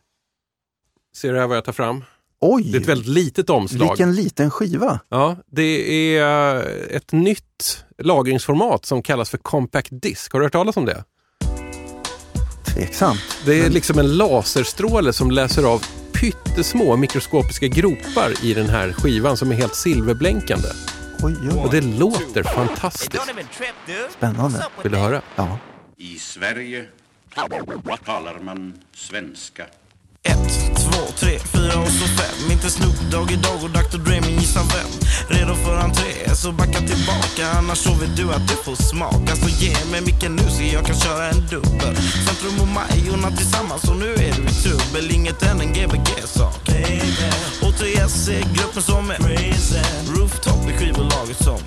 Ser du här vad jag tar fram? Oj! Det är ett väldigt litet omslag. Vilken liten skiva! Ja, det är eh, ett nytt lagringsformat som kallas för Compact Disc. Har du hört talas om det? Tveksamt. Det är liksom en laserstråle som läser av pyttesmå mikroskopiska gropar i den här skivan som är helt silverblänkande. Oj, oj, Och det låter fantastiskt. spännande. Vill du höra? Ja. I Sverige talar man svenska. Ett, två, tre, fyra och så fem. Inte Snoop Dogg idag och Dr. Dre men gissa vem? Redo för entré, så backa tillbaka. Annars så vet du att du får smaka Så ge mig micken nu så jag kan köra en dubbel. Centrum och Majorna tillsammans och nu är du i trubbel. Inget än en Gbg-sak Och 3S är gruppen som är Rooftop är skivbolaget som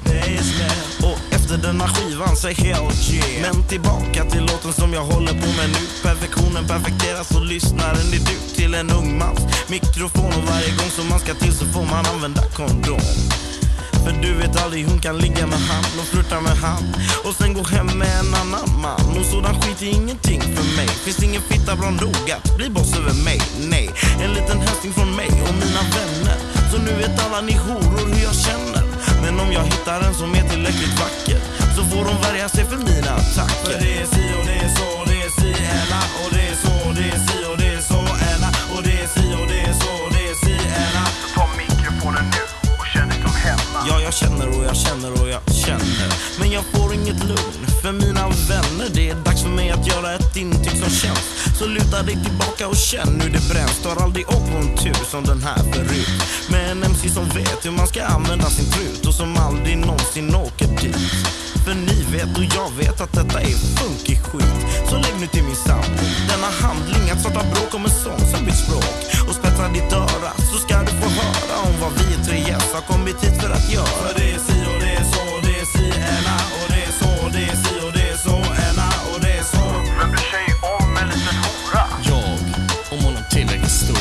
Och efter denna skivan, säg hell yeah Men tillbaka till låten som jag håller på med nu. Perfektionen perfekteras och lyssnaren är du till en ung mans mikrofon. Och varje gång som man ska till så får man använda kondom. För du vet aldrig hon kan ligga med han och flirta med han. Och sen gå hem med en annan man. Och sådan skit är ingenting för mig. Finns ingen fitta bra nog att bli boss över mig? Nej, en liten hälsning från mig och mina vänner. Så nu vet alla ni horor hur jag känner. Men om jag hittar en som är tillräckligt vacker Så får hon värja sig för mina attacker. För det är si och det är så, Ja, jag känner och jag känner och jag känner. Men jag får inget lugn för mina vänner. Det är dags för mig att göra ett intyg som känns. Så luta dig tillbaka och känn hur det bränns. Tar aldrig upp på en tur som den här förut. Med en MC som vet hur man ska använda sin trut Och som aldrig någonsin åker dit. För ni vet och jag vet att detta är funky skit. Så lägg nu till min sambo Denna handling att starta bråk om en sång som bytt språk. Och spetsa ditt öra har kommit hit för att göra. För det är si och det är så, det är si Ella Och det är så, det är si och det är så Ella Och det är så. Vem bryr sig om en liten hora? Jag, om hon är tillräckligt stor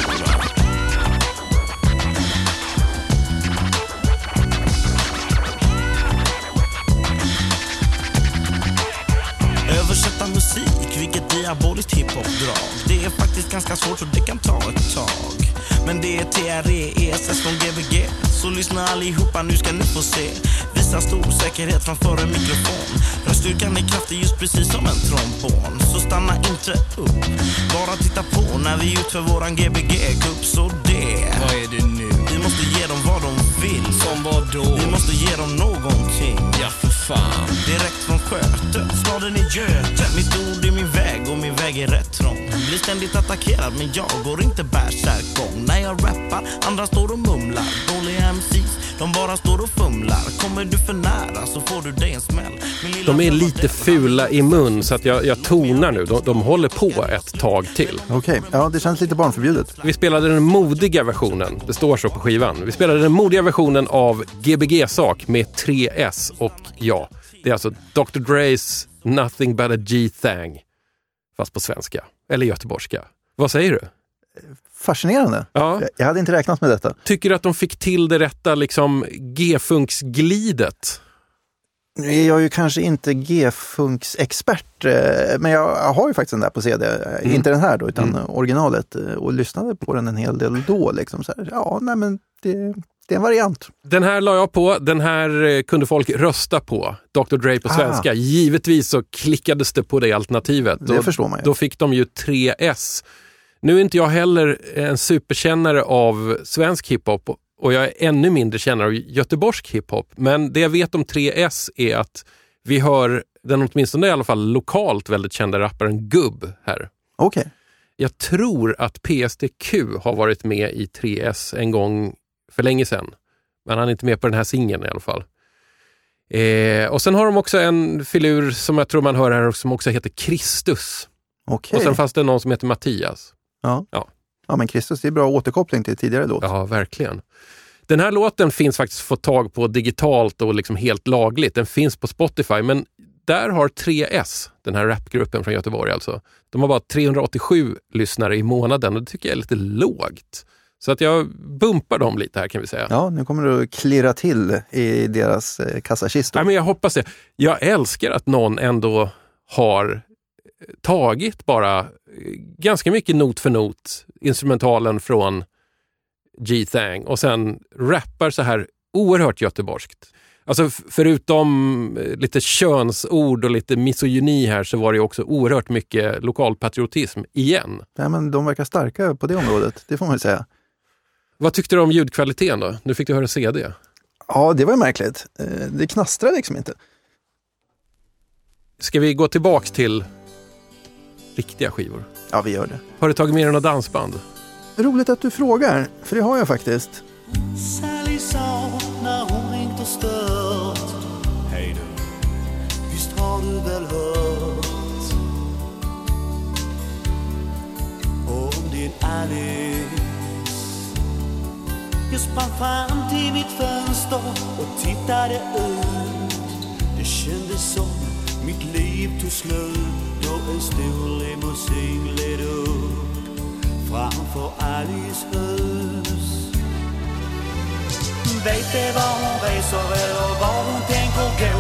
Översätta musik, vilket diaboliskt hiphop-drag Det är faktiskt ganska svårt och det kan ta ett tag. Men det är TRE, ESS från Gbg Så lyssna allihopa, nu ska ni få se. Visa stor säkerhet framför en mikrofon. Röststyrkan är kraftig just precis som en trombon. Så stanna inte upp, bara titta på när vi utför våran Gbg-kupp Så det, vad är det nu? Vi måste ge dem vad de vill. Som vad då? Vi måste ge dem någonting. Ja för fan. Direkt från Sköte, staden är Göte. Mitt ord är min väg och min väg är rätt trång. Blir ständigt attackerad men jag går inte bärsärkgång När jag rappar, andra står och mumlar Dåliga MCs, de bara står och fumlar Kommer du för nära så får du dig en smäll De är lite fula i mun så att jag, jag tonar nu. De, de håller på ett tag till. Okej, ja det känns lite barnförbjudet. Vi spelade den modiga versionen, det står så på skivan. Vi spelade den modiga versionen av Gbg-sak med 3S och ja, det är alltså Dr. Dre's Nothing But A G-Thang. Fast på svenska, eller göteborgska. Vad säger du? Fascinerande. Ja. Jag- hade inte räknat med detta. Tycker du att de fick till det rätta liksom G-funksglidet? Nu är jag ju kanske inte G-funksexpert, eh, men jag har ju faktiskt den där på CD. Mm. Inte den här då, utan originalet. eh, Och lyssnade på den en hel del då. Liksom så här. Ja, nej men det, det är en variant. Den här la jag på, den här eh, kunde folk rösta på. Dr. Dre på Ah. svenska. Givetvis så klickades det på det alternativet. Det Då- förstår man ju. Då fick de ju 3S. Nu är inte jag heller en superkännare av svensk hiphop och jag är ännu mindre kännare av göteborgsk hiphop. Men det jag vet om 3S är att vi hör den åtminstone i alla fall lokalt väldigt kända rapparen Gubb här. Okej. Jag tror att PSDQ har varit med i 3S en gång för länge sedan. Men han är inte med på den här singeln i alla fall. Eh, och sen har de också en filur som jag tror man hör här som också heter Kristus. Okej. Och sen fanns det någon som heter Mattias. Ja. Ja. ja, men Kristus, det är bra återkoppling till tidigare låt. Ja, verkligen. Den här låten finns faktiskt få tag på digitalt och liksom helt lagligt. Den finns på Spotify, men där har 3S, den här rapgruppen från Göteborg alltså, de har bara 387 lyssnare i månaden och det tycker jag är lite lågt. Så att jag bumpar dem lite här kan vi säga. Ja, nu kommer att klirra till i deras eh, kassakistor. Nej, men jag hoppas det. Jag älskar att någon ändå har tagit bara ganska mycket not för not instrumentalen från G-Thang och sen rappar så här oerhört göteborgskt. Alltså förutom eh, lite könsord och lite misogyni här så var det också oerhört mycket lokalpatriotism igen. Nej, men de verkar starka på det området, det får man ju säga. Vad tyckte du om ljudkvaliteten då? Nu fick du höra CD. Ja, det var ju märkligt. Eh, Det knastrar liksom inte. Ska vi gå tillbaks till riktiga skivor? Ja, vi gör det. Har du tagit med dig några dansband? Roligt att du frågar, för det har jag faktiskt. Sally sa när hon ringt och stört Hej du, visst har du väl hört om din Alice Jag sprang fram till mitt fönster och tittade ut Det kändes som mitt liv tog slut en stor limousin gled upp framför Alice hus Vet det var hon reser eller var hon tänker gå?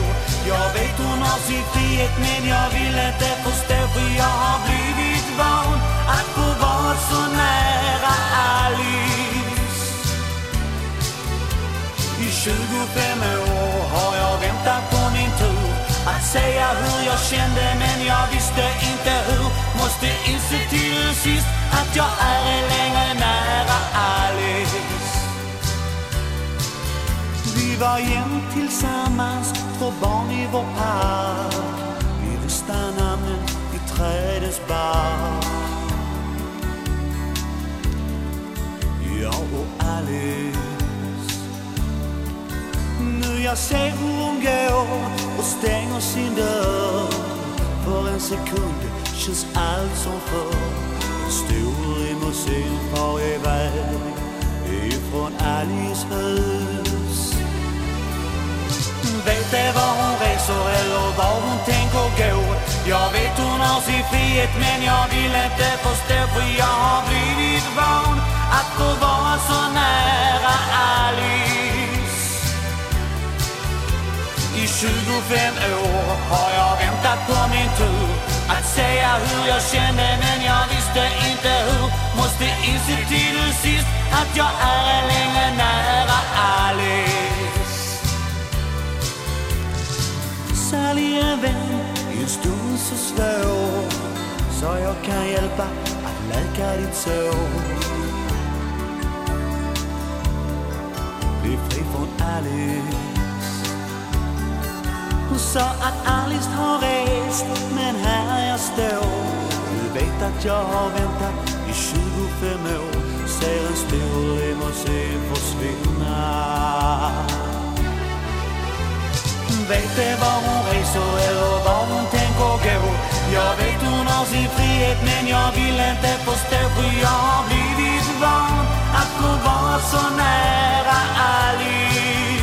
Jag vet hon har sin frihet men jag vill inte förstå För jag har blivit van att få vara så nära Alice. I 25 år har jag väntat på min tur Att säga hur jag kände mig visste inte hur Måste inse till sist att jag är längre nära Alice. Vi var jämt tillsammans, två barn i vår park. Vi visste namnen i trädens bark. Jag och Alice. Nu jag ser hur hon går och stänger sin dörr. För en sekund känns allt som förr. En stor limousin far iväg ifrån Alice hus. Vet det var hon reser eller var hon tänker gå? Jag vet hon har sin frihet men jag vill inte förstå För jag har blivit van att få vara så nära Alice. 25 år har jag väntat på min tur Att säga hur jag kände men jag visste inte hur. Måste inse till sist att jag är längre nära Alice. Sally en vän i en stund så svår Sa jag kan hjälpa att läka ditt sår. Bli fri från Alice. Hon sa att Alice har rest men här jag står. Du vet att jag har väntat i 25 år. Ser en stor limousin försvinna. Vet det var hon reser eller var hon tänker gå? Jag vet hon har sin frihet men jag vill inte förstå För jag har blivit van att få vara så nära Alice.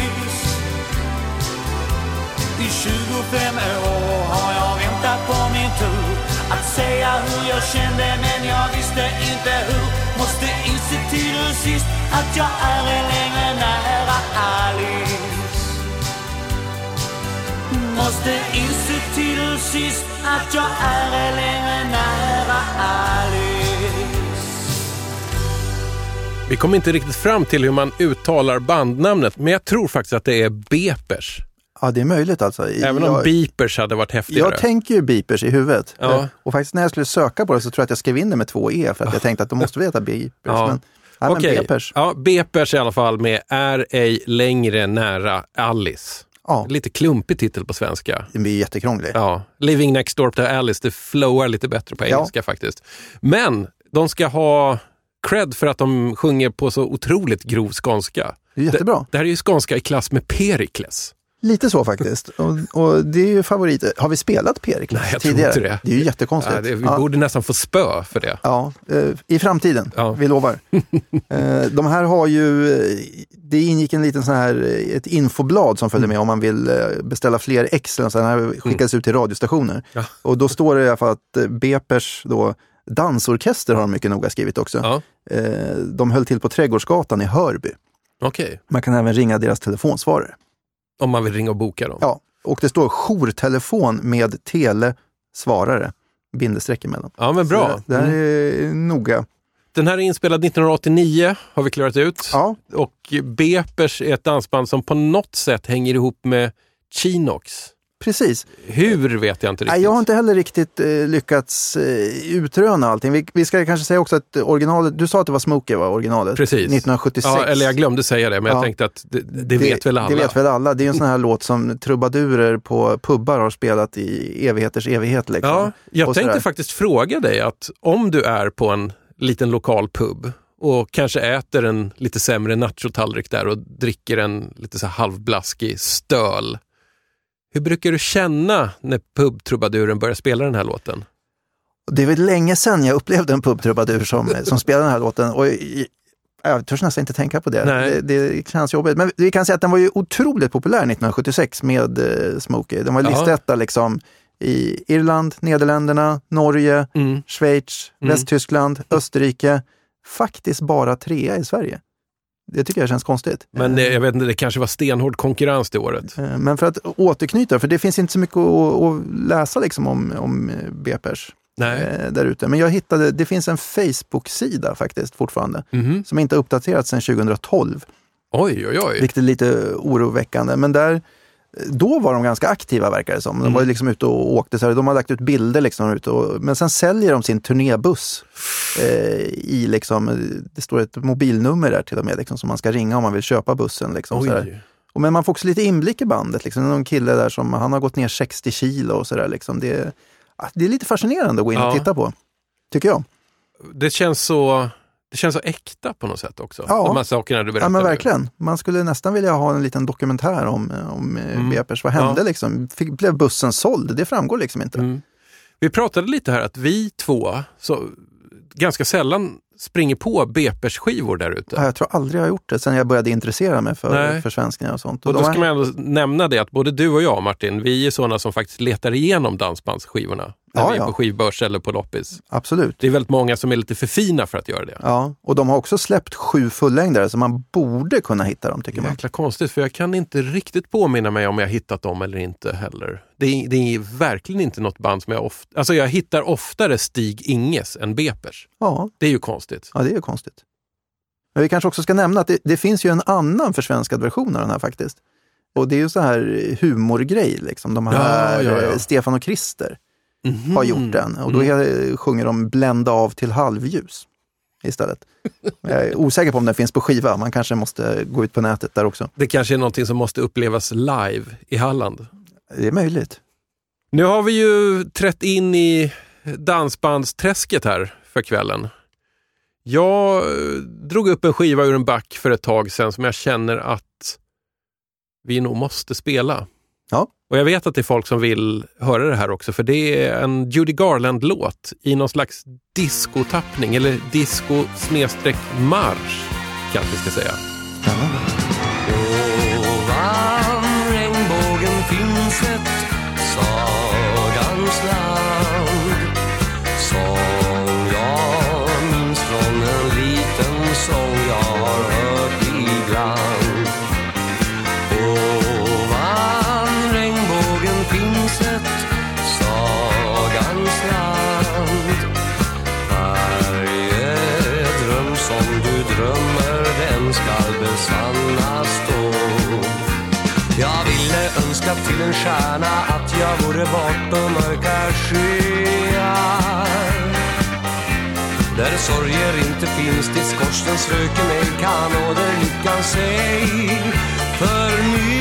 25 år har jag väntat på min tur Att säga hur jag kände men jag visste inte hur. Måste inse till sist att jag är längre nära Alice. Måste inse till sist att jag är längre nära Alice. Vi kom inte riktigt fram till hur man uttalar bandnamnet, men jag tror faktiskt att det är Bepers. Ja, det är möjligt alltså. Även om jag, Beepers hade varit häftigare. jag tänker ju beepers i huvudet. Ja. Eh, Och faktiskt när jag skulle söka på det så tror jag att jag skrev in det med två e för att jag tänkte att de måste veta beepers. Ja. Men, ja, Okej. bepers. Ja, Bepers i alla fall med Är ej längre nära Alice. Ja. Lite klumpig titel på svenska. Det blir jättekrånglig. Ja, Living Next Door to Alice, det flowar lite bättre på Ja. engelska faktiskt. Men de ska ha cred för att de sjunger på så otroligt grov skånska. Det är jättebra. Det, det här är ju skånska i klass med Perikles. Lite så faktiskt. Och, och det är ju favorit. Har vi spelat Perikles Nej, jag tror tidigare? inte det. Det är ju jättekonstigt. Ja, det, vi Ja. borde nästan få spö för det. Ja, eh, i framtiden. Ja. Vi lovar. [laughs] Eh, De här har ju, eh, det ingick en liten sån här, ett infoblad som följde med om man vill beställa fler ex. så här skickades ut till radiostationer. Mm. Och då står det i alla fall att Bepers då, dansorkester har de mycket noga skrivit också. De höll till på Trädgårdsgatan i Hörby. Okej, Man kan även ringa deras telefonsvarare. Om man vill ringa och boka dem. Ja, och det står jourtelefon med tele svarare, bindestreck emellan. Ja, men bra. Så det, det här Mm. är noga. Den här är inspelad 1989, har vi klarat ut. Ja. Och Bepers är ett dansband som på något sätt hänger ihop med Chinox. Precis. Hur vet jag inte riktigt. Jag har inte heller riktigt eh, lyckats eh, utröna allting. Vi, vi ska kanske säga också att originalet, du sa att det var Smokey var originalet? Precis. 1976. Ja, eller jag glömde säga det, men jag Ja. tänkte att det, det vet väl alla. Det vet väl alla. Det är en sån här [laughs] låt som trubadurer på pubbar har spelat i evigheters evighet. Liksom. Ja, jag tänkte faktiskt fråga dig att om du är på en liten lokal pub och kanske äter en lite sämre nachotallrik där och dricker en lite så halvblaskig stöl. Hur brukar du känna när pubtrubaduren börjar spela den här låten? Det är väl länge sedan jag upplevde en pubtrubadur som, som spelade den här låten. Och jag törs nästan inte tänka på det. Det. Det känns jobbigt. Men vi kan säga att den var ju otroligt populär 1976 med eh, Smokey. Den var listetta liksom i Irland, Nederländerna, Norge, Mm. Schweiz, Mm. Västtyskland, Österrike. Faktiskt bara trea i Sverige. Det tycker jag känns konstigt. Men eh, jag vet inte, det kanske var stenhård konkurrens det året. Eh, Men för att återknyta, för det finns inte så mycket att, att läsa liksom om, om eh, Bepers Nej. eh, där ute. Men jag hittade, det finns en Facebook-sida faktiskt fortfarande, Mhm. som inte har uppdaterats sedan 2012. Oj, oj, oj. Vilket är lite oroväckande. Men där, då var de ganska aktiva verkar det som. De Mm. var ju liksom ute och åkte, så här, de har lagt ut bilder liksom. Ute och, men sen säljer de sin turnébuss. Eh, i liksom, det står ett mobilnummer där till och med, liksom, som man ska ringa om man vill köpa bussen. Liksom, så här. Och men man får också lite inblick i bandet. Liksom. Någon kille där som han har gått ner 60 kilo och sådär. Liksom. Det, är- ah, det är lite fascinerande att gå in Ja. och titta på. Tycker jag. Det känns så, det känns så äkta på något sätt också. Ja. De här sakerna du berättar Ja men nu. verkligen. Man skulle nästan vilja ha en liten dokumentär om, om mm. Bepers. Vad hände Ja. liksom? Fick, blev bussen såld? Det framgår liksom inte. Mm. Vi pratade lite här att vi två så, ganska sällan springer på Bepers skivor där ute. Ja, Jag tror aldrig jag har gjort det sen jag började intressera mig för, Nej. för svenskningar och sånt. Och då de ska har- man ändå nämna det att både du och jag Martin, vi är sådana som faktiskt letar igenom dansbandsskivorna. När Ja, vi är ja. på skivbörs eller på loppis. Absolut. Det är väldigt många som är lite för fina för att göra det. Ja, och de har också släppt sju fullängdare så man borde kunna hitta dem tycker man. Jäkla konstigt, för jag kan inte riktigt påminna mig om jag hittat dem eller inte heller. Det är, det är verkligen inte något band som jag ofta... Alltså jag hittar oftare Stig Inges än Bepers. Ja, Det är ju konstigt. ja det är ju konstigt. Men vi kanske också ska nämna att det, det finns ju en annan försvenskad version av den här faktiskt. Och det är ju så här humorgrej, liksom. De här Ja, ja, ja. eh, Stefan och Christer Mhm. har gjort den. Och då Mm. sjunger de Blända av till halvljus istället. Jag är osäker på om den finns på skiva. Man kanske måste gå ut på nätet där också. Det kanske är någonting som måste upplevas live i Halland. Det är möjligt. Nu har vi ju trätt in i dansbandsträsket här för kvällen. Jag eh, drog upp en skiva ur en back för ett tag sedan som jag känner att vi nog måste spela. Ja. Och jag vet att det är folk som vill höra det här också, för det är en Judy Garland-låt i någon slags discotappning, eller disco snedstreck marsch kanske vi ska säga. Ovan regnbågen finns ett sagans land som jag minns från en liten sång jag har hört ibland. Jag till en stjärna att jag vore bortom mörka skyar. Där sorger inte finns, dit skorstensröken ej kan och där lyckan sig förnyar.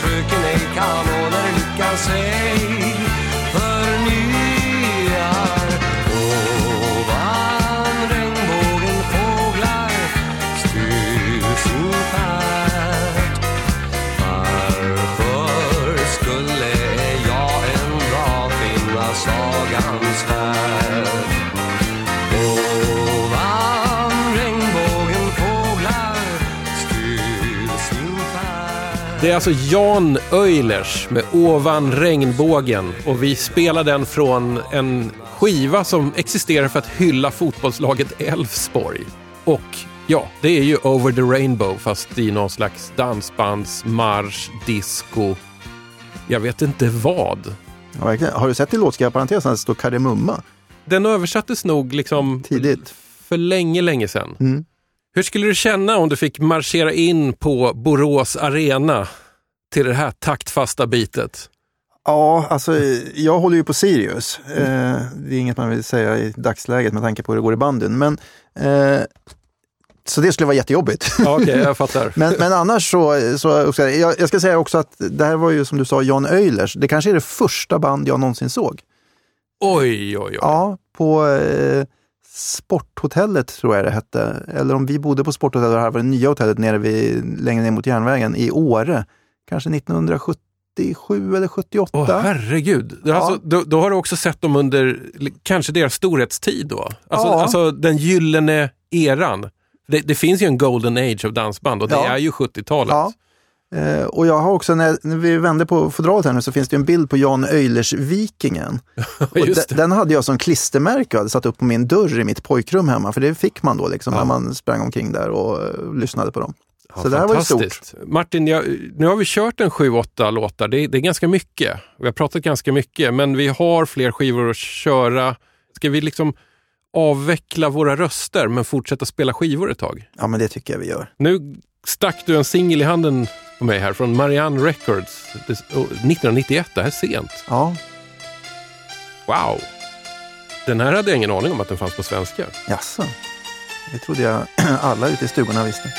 Fröken ej kan och där lyckan sig. Det är alltså Jan Öjlers med Ovan regnbågen och vi spelar den från en skiva som existerar för att hylla fotbollslaget Elfsborg. Och ja, det är ju Over the Rainbow fast i någon slags dansbandsmarsch, disco, jag vet inte vad. Ja, verkligen. Har du sett i låtskrivarparentesen att det står kardemumma? Den översattes nog liksom Tidigt. för länge, länge sedan. Mm. Hur skulle du känna om du fick marschera in på Borås arena till det här taktfasta bitet? Ja, alltså jag håller ju på Sirius. Eh, det är inget man vill säga i dagsläget med tanke på hur det går i bandyn. Men, eh, så det skulle vara jättejobbigt. Ja, Okej, jag [laughs] fattar. men, men annars så, så jag, jag ska säga också att det här var ju som du sa Jan Öjlers. Det kanske är det första band jag någonsin såg. Oj, oj, oj. Ja, på eh, Sporthotellet tror jag det hette. Eller om vi bodde på Sporthotellet, det här var det nya hotellet nere vid, längre ner mot järnvägen i Åre. Kanske 1977 eller 78. Åh herregud. Alltså, då, då har du också sett dem under kanske deras storhetstid då? Alltså, Ja. alltså den gyllene eran. Det, det finns ju en golden age av dansband och det Ja. är ju 70-talet. Eh, och jag har också, när, när vi vände på fodralet här nu, så finns det en bild på Jan Öjlers Vikingen. [laughs] Och Just de- det. den hade jag som klistermärke och hade satt upp på min dörr i mitt pojkrum hemma, för det fick man då liksom, Ja. när man sprang omkring där och eh, lyssnade på dem. Ja, så det här var ju stort. Martin, jag, nu har vi kört en 7-8 låtar. Det, det är ganska mycket. Vi har pratat ganska mycket, men vi har fler skivor att köra. Ska vi liksom avveckla våra röster men fortsätta spela skivor ett tag? Ja, men det tycker jag vi gör. Nu stack du en singel i handen på mig här från Marianne Records. Det- och 1991, det här är sent. Ja, Wow! Den här hade jag ingen aning om att den fanns på svenska. jaså. Det trodde jag [clears throat] alla ute i stugorna visste.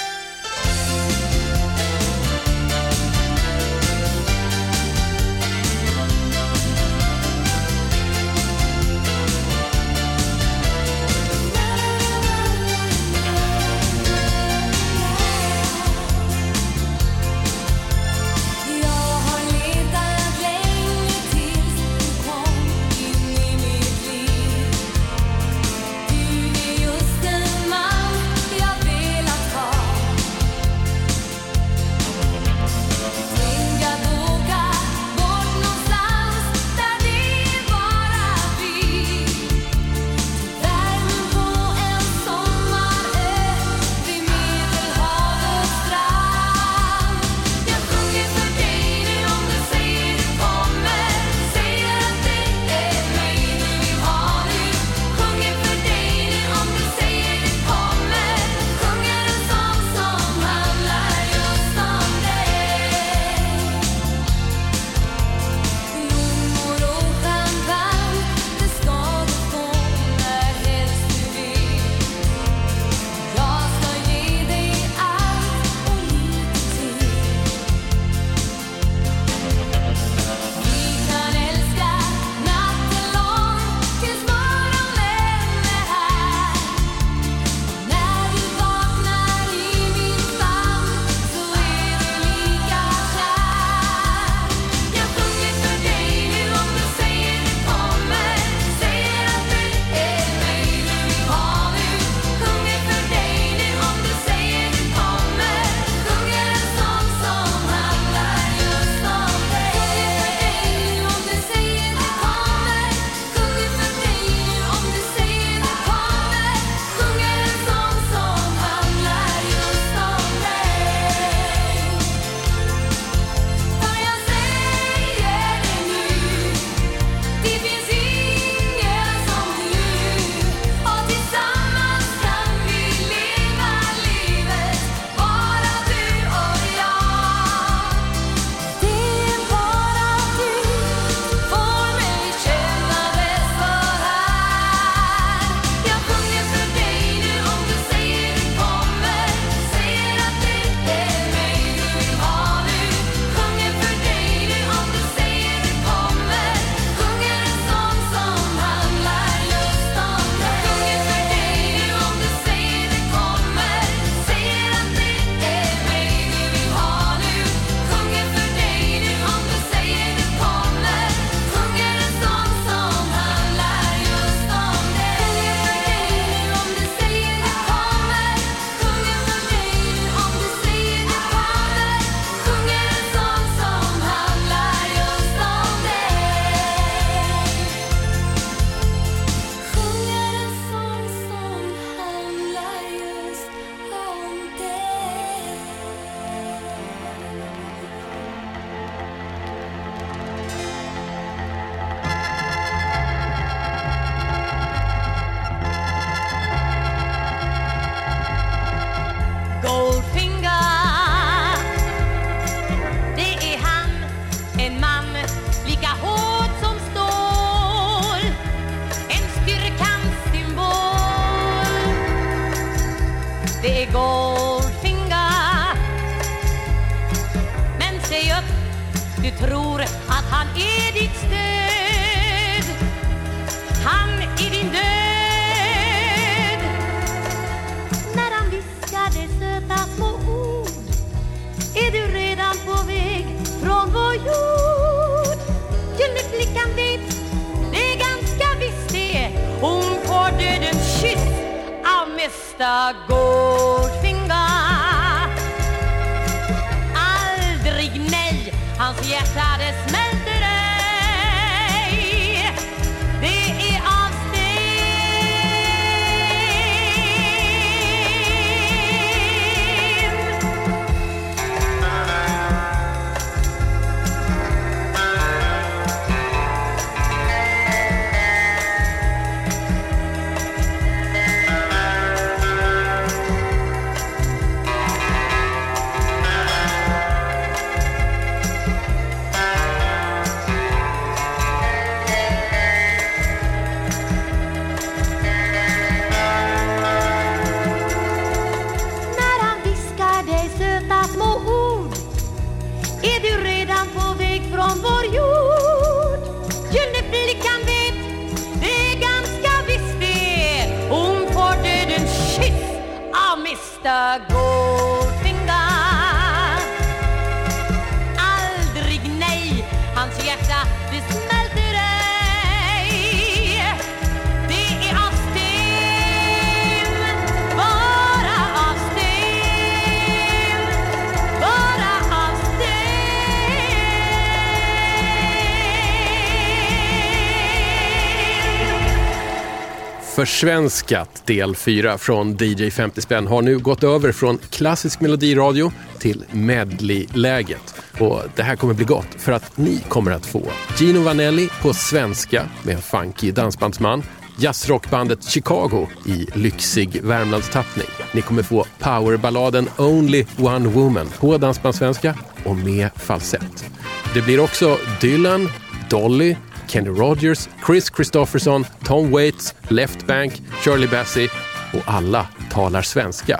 Försvenskat del 4 från DJ 50 spänn har nu gått över från klassisk melodiradio till medley-läget. Och det här kommer bli gott för att ni kommer att få Gino Vanelli på svenska med en funky dansbandsman, jazzrockbandet Chicago i lyxig Värmlandstappning. Ni kommer få powerballaden Only One Woman på dansbandssvenska och med falsett. Det blir också Dylan, Dolly, Kenny Rogers, Chris Christofferson Tom Waits, Left Bank, Shirley Bassey och alla talar svenska.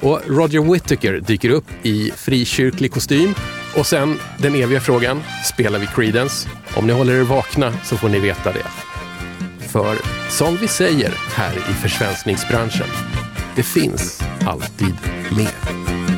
Och Roger Whittaker dyker upp i frikyrklig kostym. Och sen den eviga frågan, spelar vi Creedence? Om ni håller er vakna så får ni veta det. För som vi säger här i försvenskningsbranschen, det finns alltid mer.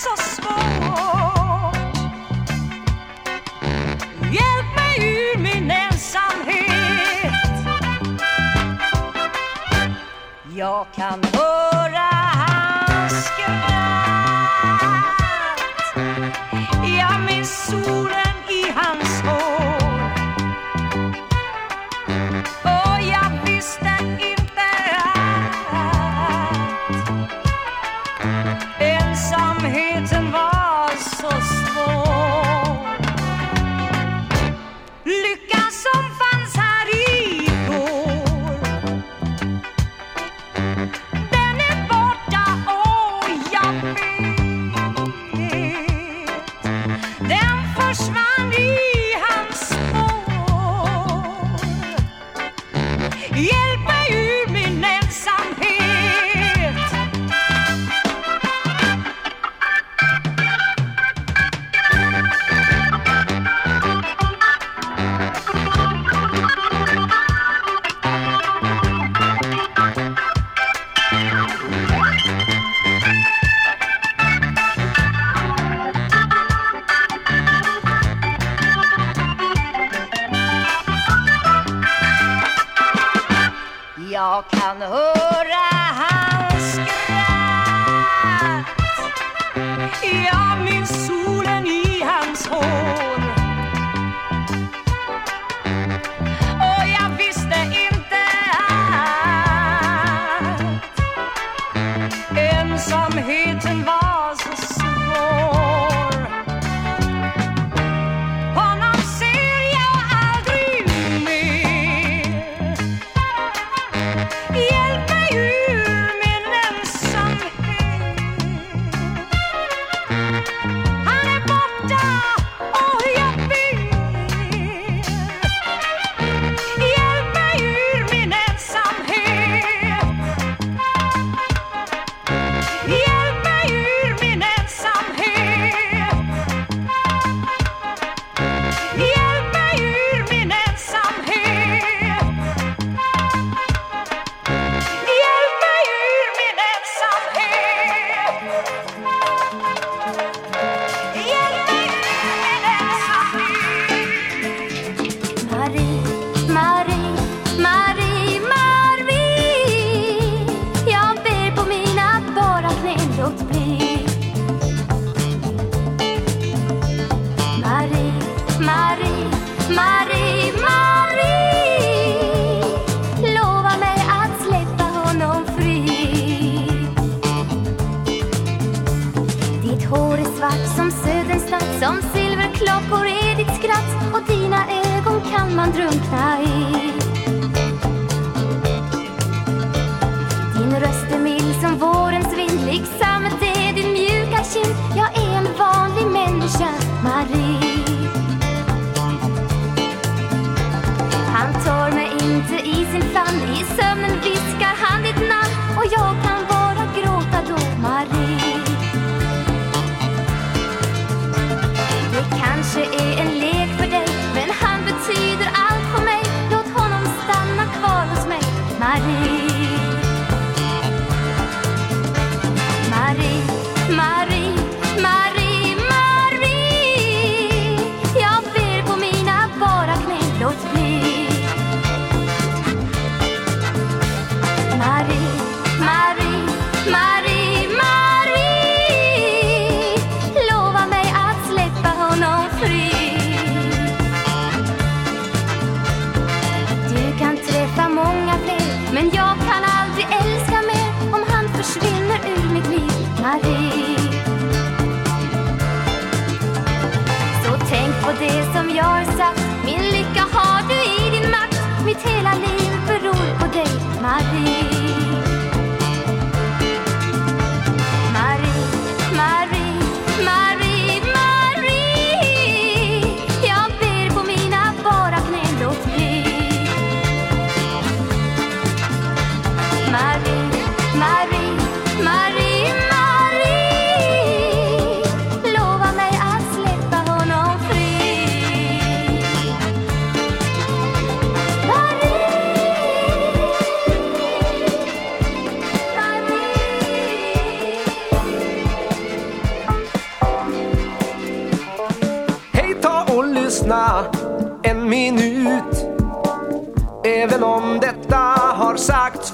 så svår Hjälp mig ur min ensamhet. Jag kan höra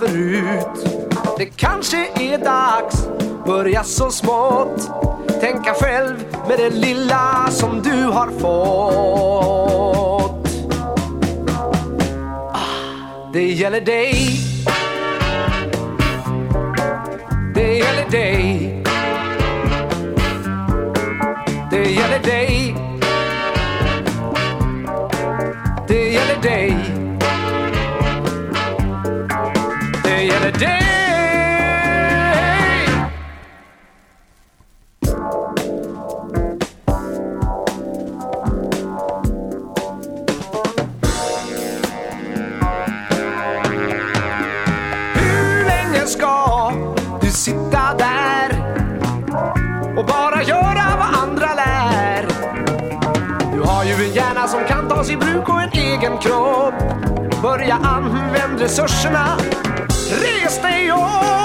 förut. Det kanske är dags börja så smått. Tänka själv med det lilla som du har fått. Ah, det gäller dig. Det gäller dig. Det gäller dig. Resurserna, res dig upp.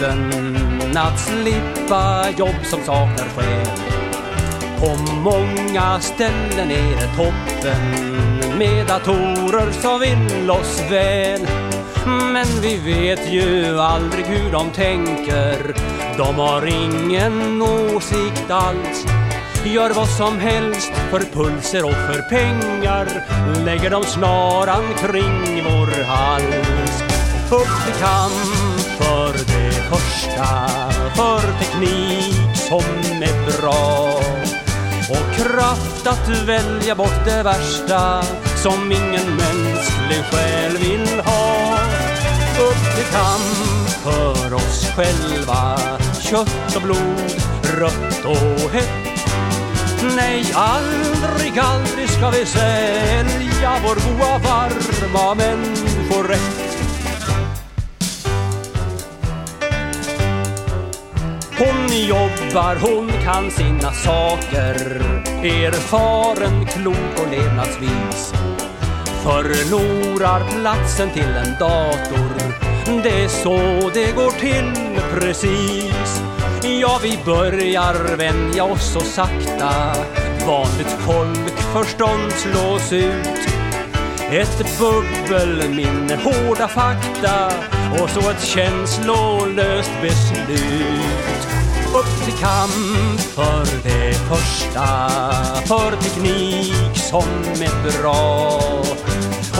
Kroppen att slippa jobb som saknar själ. På många ställen är det toppen med datorer som vill oss väl. Men vi vet ju aldrig hur de tänker. De har ingen åsikt alls. Gör vad som helst för pulser och för pengar. Lägger de snaran kring vår hals. Upp till kamp första. För teknik som är bra. Och kraft att välja bort det värsta som ingen mänsklig själ vill ha. Upp till kamp för oss själva. Kött och blod, rött och hett. Nej, aldrig, aldrig ska vi sälja vår goa varma människorätt. Var hon kan sina saker. Erfaren, klok och levnadsvis. Förlorar platsen till en dator. Det är så det går till precis. Ja, vi börjar vänja oss så sakta. Vanligt folk förstånd slås ut. Ett bubbelminne, hårda fakta. Och så ett känslolöst beslut. Upp till kamp för det första, för teknik som är bra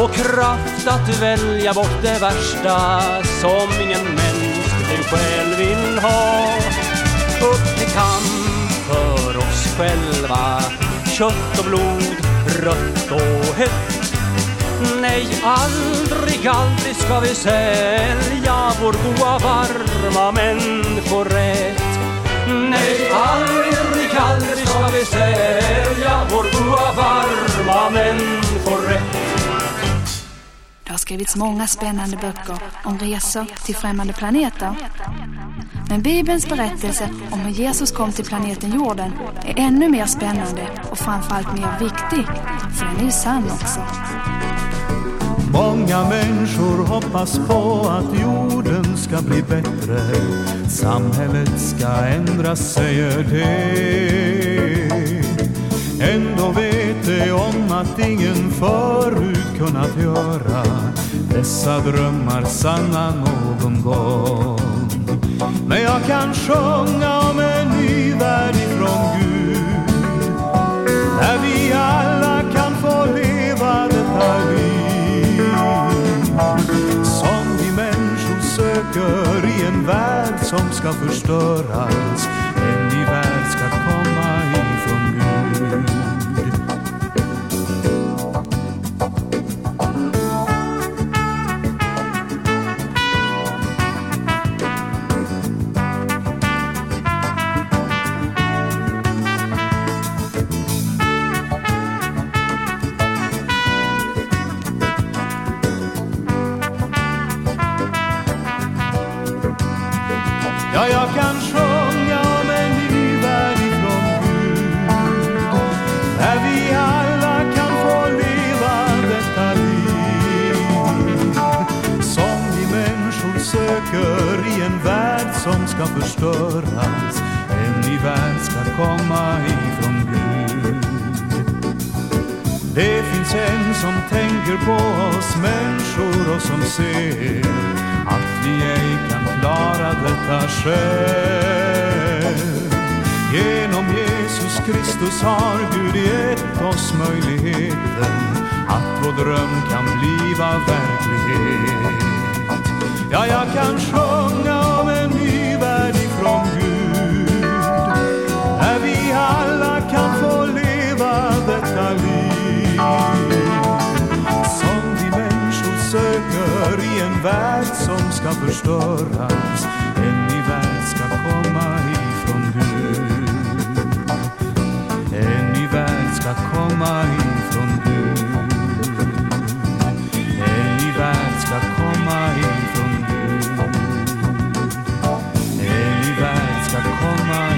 och kraft att välja bort det värsta som ingen mänsklig själ vill ha. Upp till kamp för oss själva, kött och blod, rött och hett Nej, aldrig, aldrig ska vi sälja vår goa, varma människorätt. Nej, aldrig, aldrig ska vi sälja vår goa, varma människorätt. Det har skrivits många spännande böcker om resor till främmande planeter. Men Bibelns berättelse om hur Jesus kom till planeten jorden är ännu mer spännande och framförallt mer viktig, för den är ju sann också. Många människor hoppas på att jorden ska bli bättre. Samhället ska ändras, säger de Ändå vet de om att ingen förut kunnat göra dessa drömmar sanna någon gång. Men jag kan sjunga om en ny värld ifrån Gud där vi alla människor i en värld som ska förstöras. Komma ifrån Gud Det finns en som tänker på oss människor och som ser att vi ej kan klara detta själv. Genom Jesus Kristus har Gud gett oss möjligheten att vår dröm kan bliva verklighet. Ja, jag kan sjunga en värld som ska förstöras. En ny värld ska komma ifrån Gud en ny värld ska komma ifrån Gud en ny värld ska komma ifrån Gud en ny värld ska komma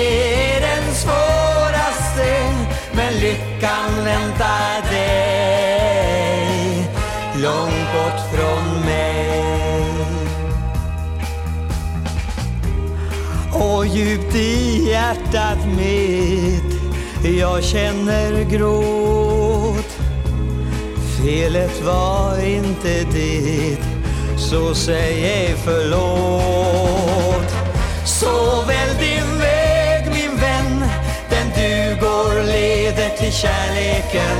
är den svåraste Men lyckan väntar dig. Långt bort från mig. Och djupt i hjärtat mitt Jag känner gråt. Felet var inte ditt Så säg ej förlåt. Så väldigt till kärleken.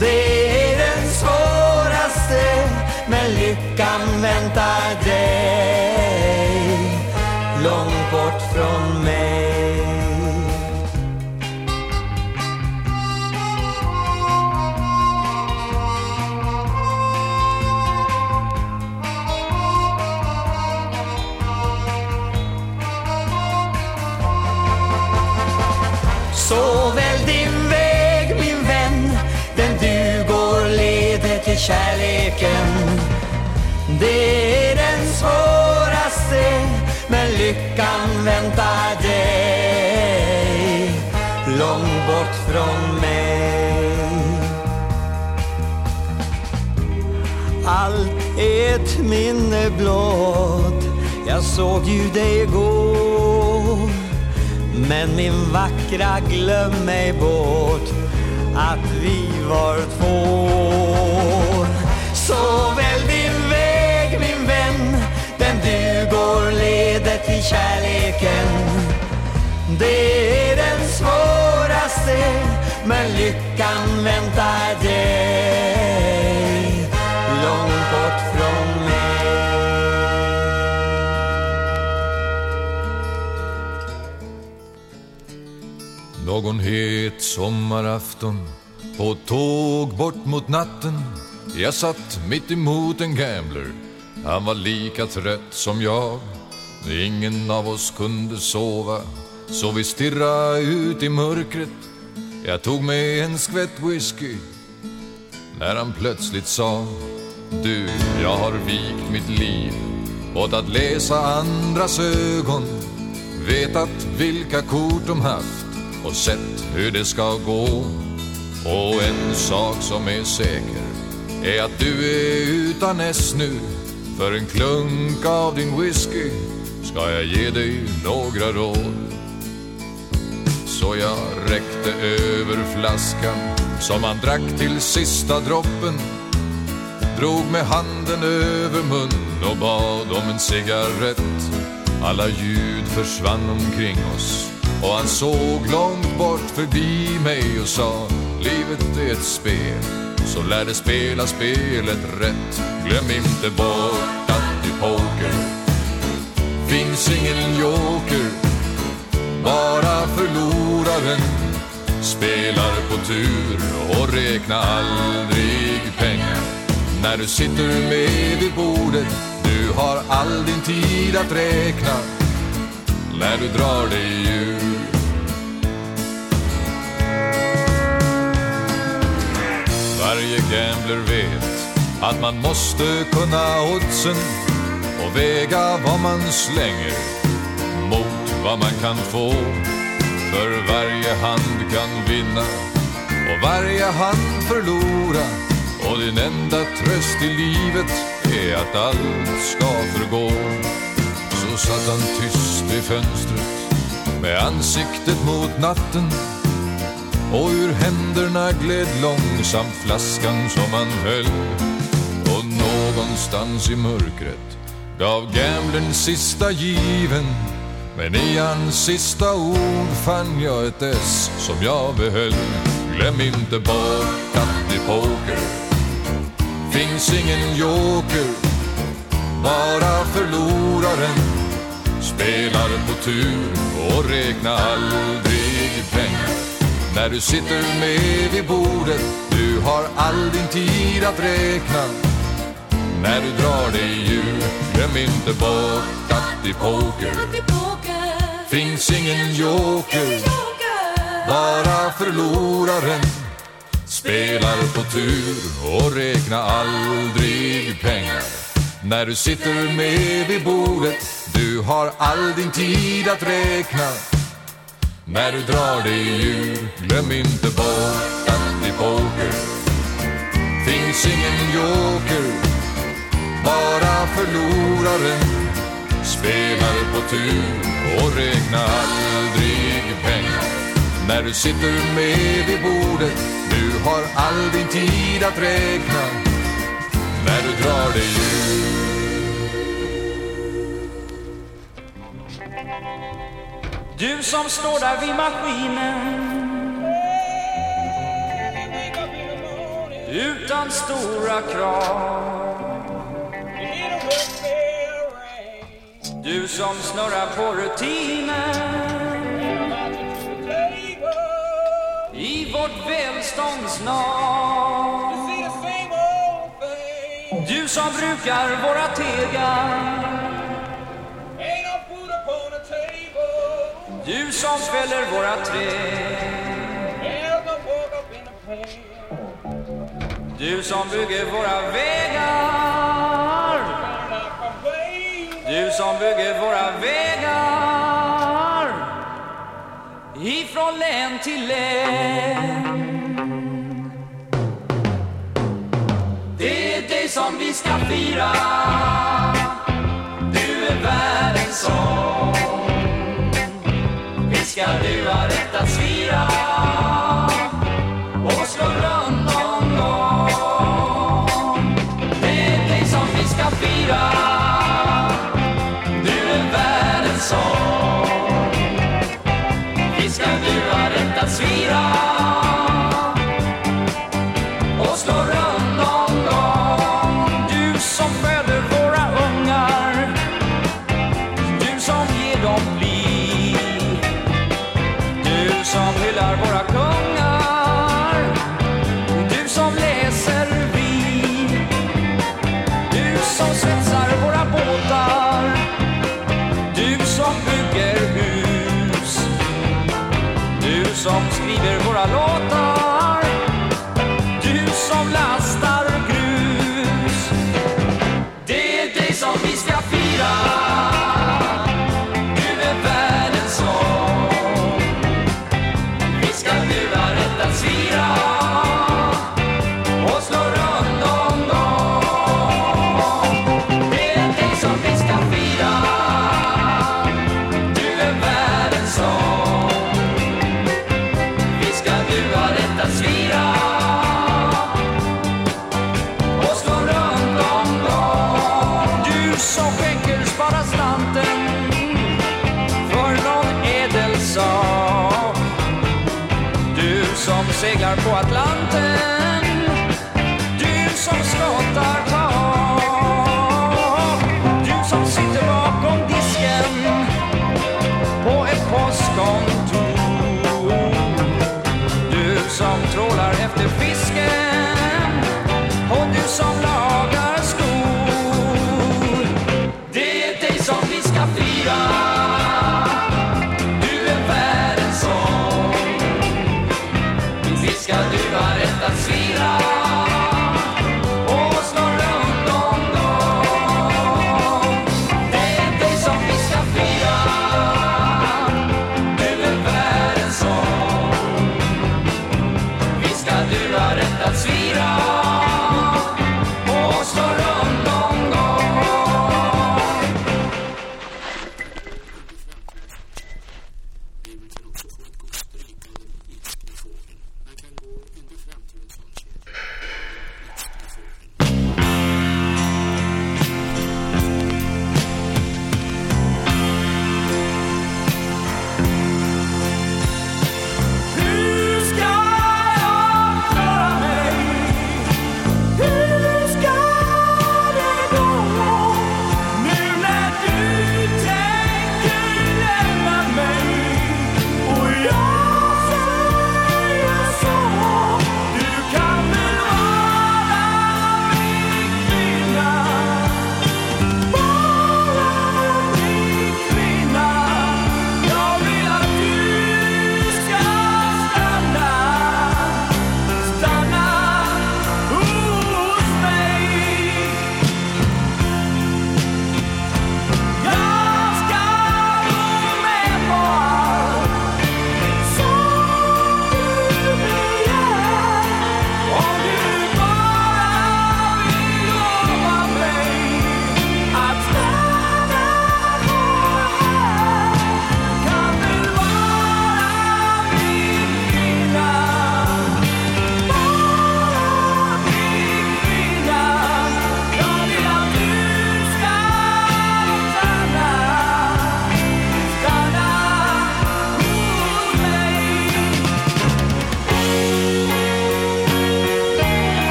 Det är den svåraste Men lyckan väntar dig. Ett minne blott. Jag såg ju dig gå men min vackra glöm mig bort. Att vi var två. Så välj din väg min vän. Den du går leder till kärleken. Det är den svåraste Men lyckan väntar dig. Någon het sommarafton. På tåg bort mot natten. Jag satt mitt emot en gambler. Han var lika trött som jag. Ingen av oss kunde sova. Så vi stirrade ut i mörkret. Jag tog med en skvätt whisky. När han plötsligt sa Du, jag har vikt mitt liv åt att läsa andras ögon. Vetat vilka kort de haft och sett hur det ska gå. Och en sak som är säker är att du är utan S nu. För en klunk av din whisky ska jag ge dig några råd. Så jag räckte över flaskan som han drack till sista droppen Drog med handen över mun och bad om en cigarett. Alla ljud försvann omkring oss och han såg långt bort förbi mig och sa Livet är ett spel, så lär det spela spelet rätt. Glöm inte bort att i poker finns ingen joker. Bara förloraren spelar på tur och räknar aldrig pengar. När du sitter med vid bordet, du har all din tid att räkna när du drar dig ur Varje gambler vet att man måste kunna oddsen och väga vad man slänger mot vad man kan få. För varje hand kan vinna och varje hand förlora och din enda tröst i livet är att allt ska förgå. Satt han tyst i fönstret med ansiktet mot natten. Och ur händerna gled långsamt flaskan som han höll. Och någonstans i mörkret gav gamblern sista given. Men i hans sista ord fann jag ett S som jag behöll. Glöm inte bort att i poker. Finns ingen joker, bara förloraren. Spelar på tur och räkna aldrig pengar. När du sitter med vid bordet, du har all din tid att räkna. När du drar dig ur, glöm inte bort att i poker. Finns ingen joker, bara förloraren. Spelar på tur och räkna aldrig pengar. När du sitter med vid bordet du har all din tid att räkna. När du drar dig ur Glöm inte bort att i poker Finns ingen joker Bara förloraren. Spelar på tur och räkna aldrig pengar. När du sitter med vid bordet Du har all din tid att räkna. När du drar dig ur. Du som står där vid maskinen. Utan stora krav. Du som snurrar på rutinen. I vårt välståndsnav Du som brukar våra tegar. Du som fäller våra träd Du som bygger våra vägar. Du som bygger våra vägar. Ifrån län till län. Det är dig som vi ska fira. Du är världens sång. Visst ska du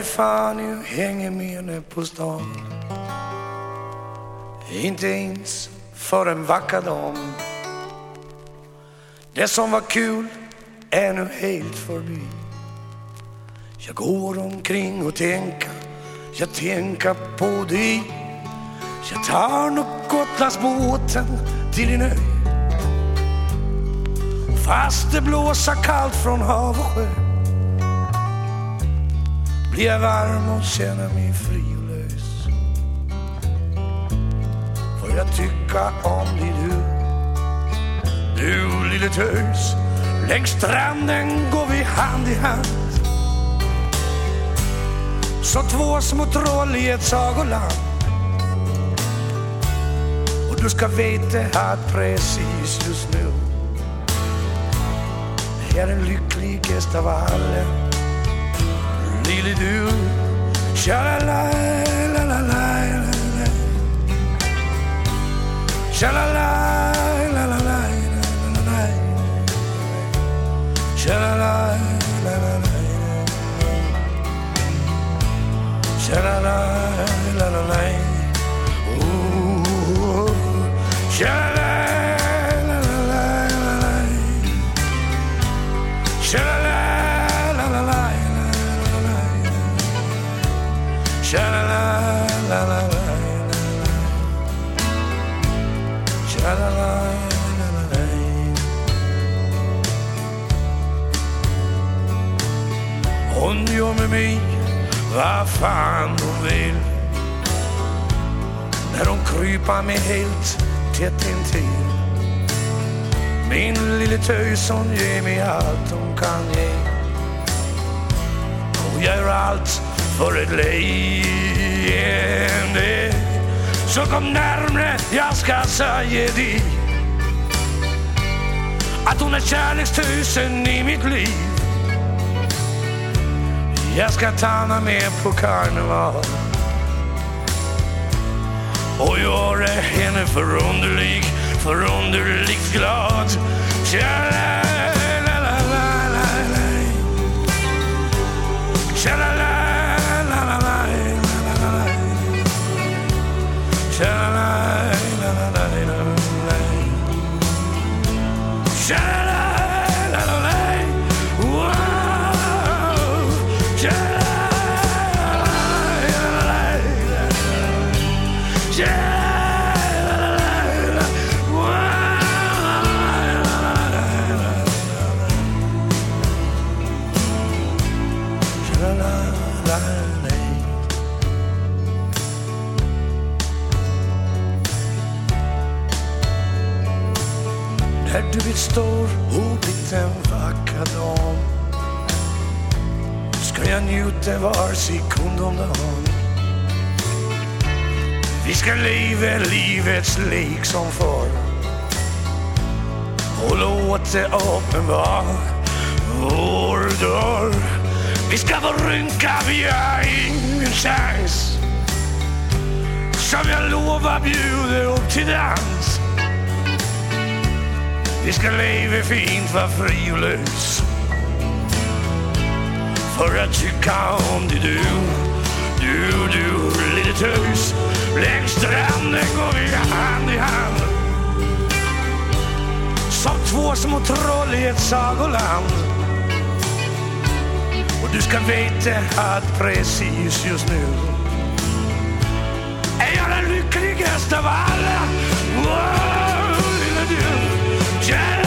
Jag fan ju hänger med nu på stan. Inte ens för en vacker dam. Det som var kul är nu helt förbi. Jag går omkring och tänker Jag tänker på dig. Jag tar nog Gotlandsbåten till din ö. Fast det blåser kallt från hav och sjö. Jag är varm och känner mig frilös Får jag tycka om dig du Du lille tös Längs stranden går vi hand i hand. Som två små troll i ett sagoland. Och du ska veta att precis just nu är jag den lyckligaste av alla. really do. Sha la la la la la la. la, Sha la la la la la la la. Sha la la la la la. Sha la la la la la. Ooh. Sha la la. Vad fan hon vill. När hon kryper mig helt tätt intill. Min lille tös hon ger mig allt hon kan ge. Och jag gör allt för ett leende. Så kom närmre, jag ska säga dig. Att hon är kärlekstösen i mitt liv jag ska ta henne med på karneval och göra henne förunderlig, förunderligt glad. Står och en vacker dag ska jag njuta var sekund om dagen? Vi ska leva livets lek som förr. Och låt det uppenbar vår dörr. Vi ska få rynka, vi har ingen chans. Som jag lovar bjuder upp till dans. Vi ska leva fint, var fri och lös. För att tycka om dig du Du, du, lille tös. Längs stranden går vi hand i hand. Som två små troll i ett sagoland. Och du ska veta att precis just nu Är jag den lyckligaste av alla. Wow, Yeah.